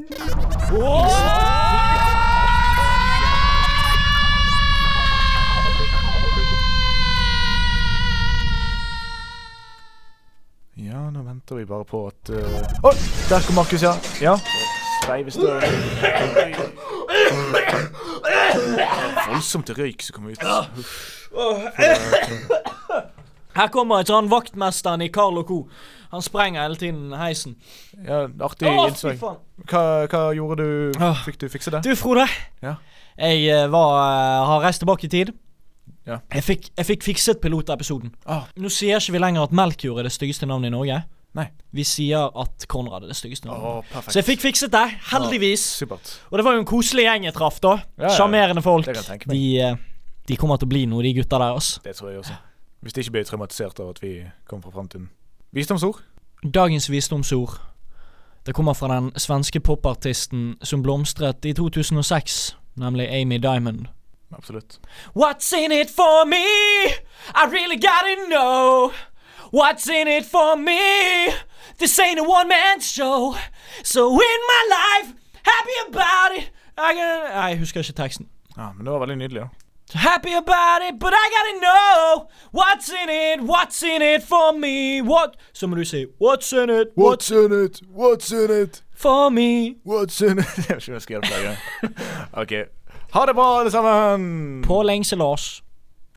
Ja, nå venter vi bare på at uh... oh, Der kom Markus, ja. Ja. Sveivestøv. <laughs> Voldsomt røyk som kom ut. Uff. Her kommer ikke han vaktmesteren i Carl Co. Han sprenger hele tiden heisen. Ja, artig oh, fy Hva, hva gjorde du? Fikk du fikse det? Du, Frode. Ja. Jeg eh, var, eh, har reist tilbake i tid. Ja. Jeg fikk, jeg fikk fikset pilotepisoden. Oh. Nå sier ikke vi lenger at Melkjord er det styggeste navnet i Norge. Nei. Vi sier at Konrad er det styggeste navnet. Oh. Så jeg fikk fikset det, heldigvis. Supert. Og det var jo en koselig gjeng jeg traff, da. Ja, ja. Sjarmerende folk. De, eh, de kommer til å bli noe, de gutta der, altså. Det tror jeg også. Hvis de ikke blir traumatisert av at vi kommer fra framtiden. Visdomsord? Dagens visdomsord. Det kommer fra den svenske popartisten som blomstret i 2006, nemlig Amy Diamond. Absolutt. What's in it for me? I really gotta know. What's in it for me? This ain't a one man show. So in my life, happy about it. I Nei, jeg husker ikke teksten. Ja, men det var veldig nydelig, da. Happy about it, but I gotta know what's in it, what's in it for me. What? Somebody say, What's in it, what's in it? What's in it? for me. What's in it? Jeg vet ikke om jeg skal gjøre det flere ganger. OK. Ha det bra, alle sammen! På lengselas.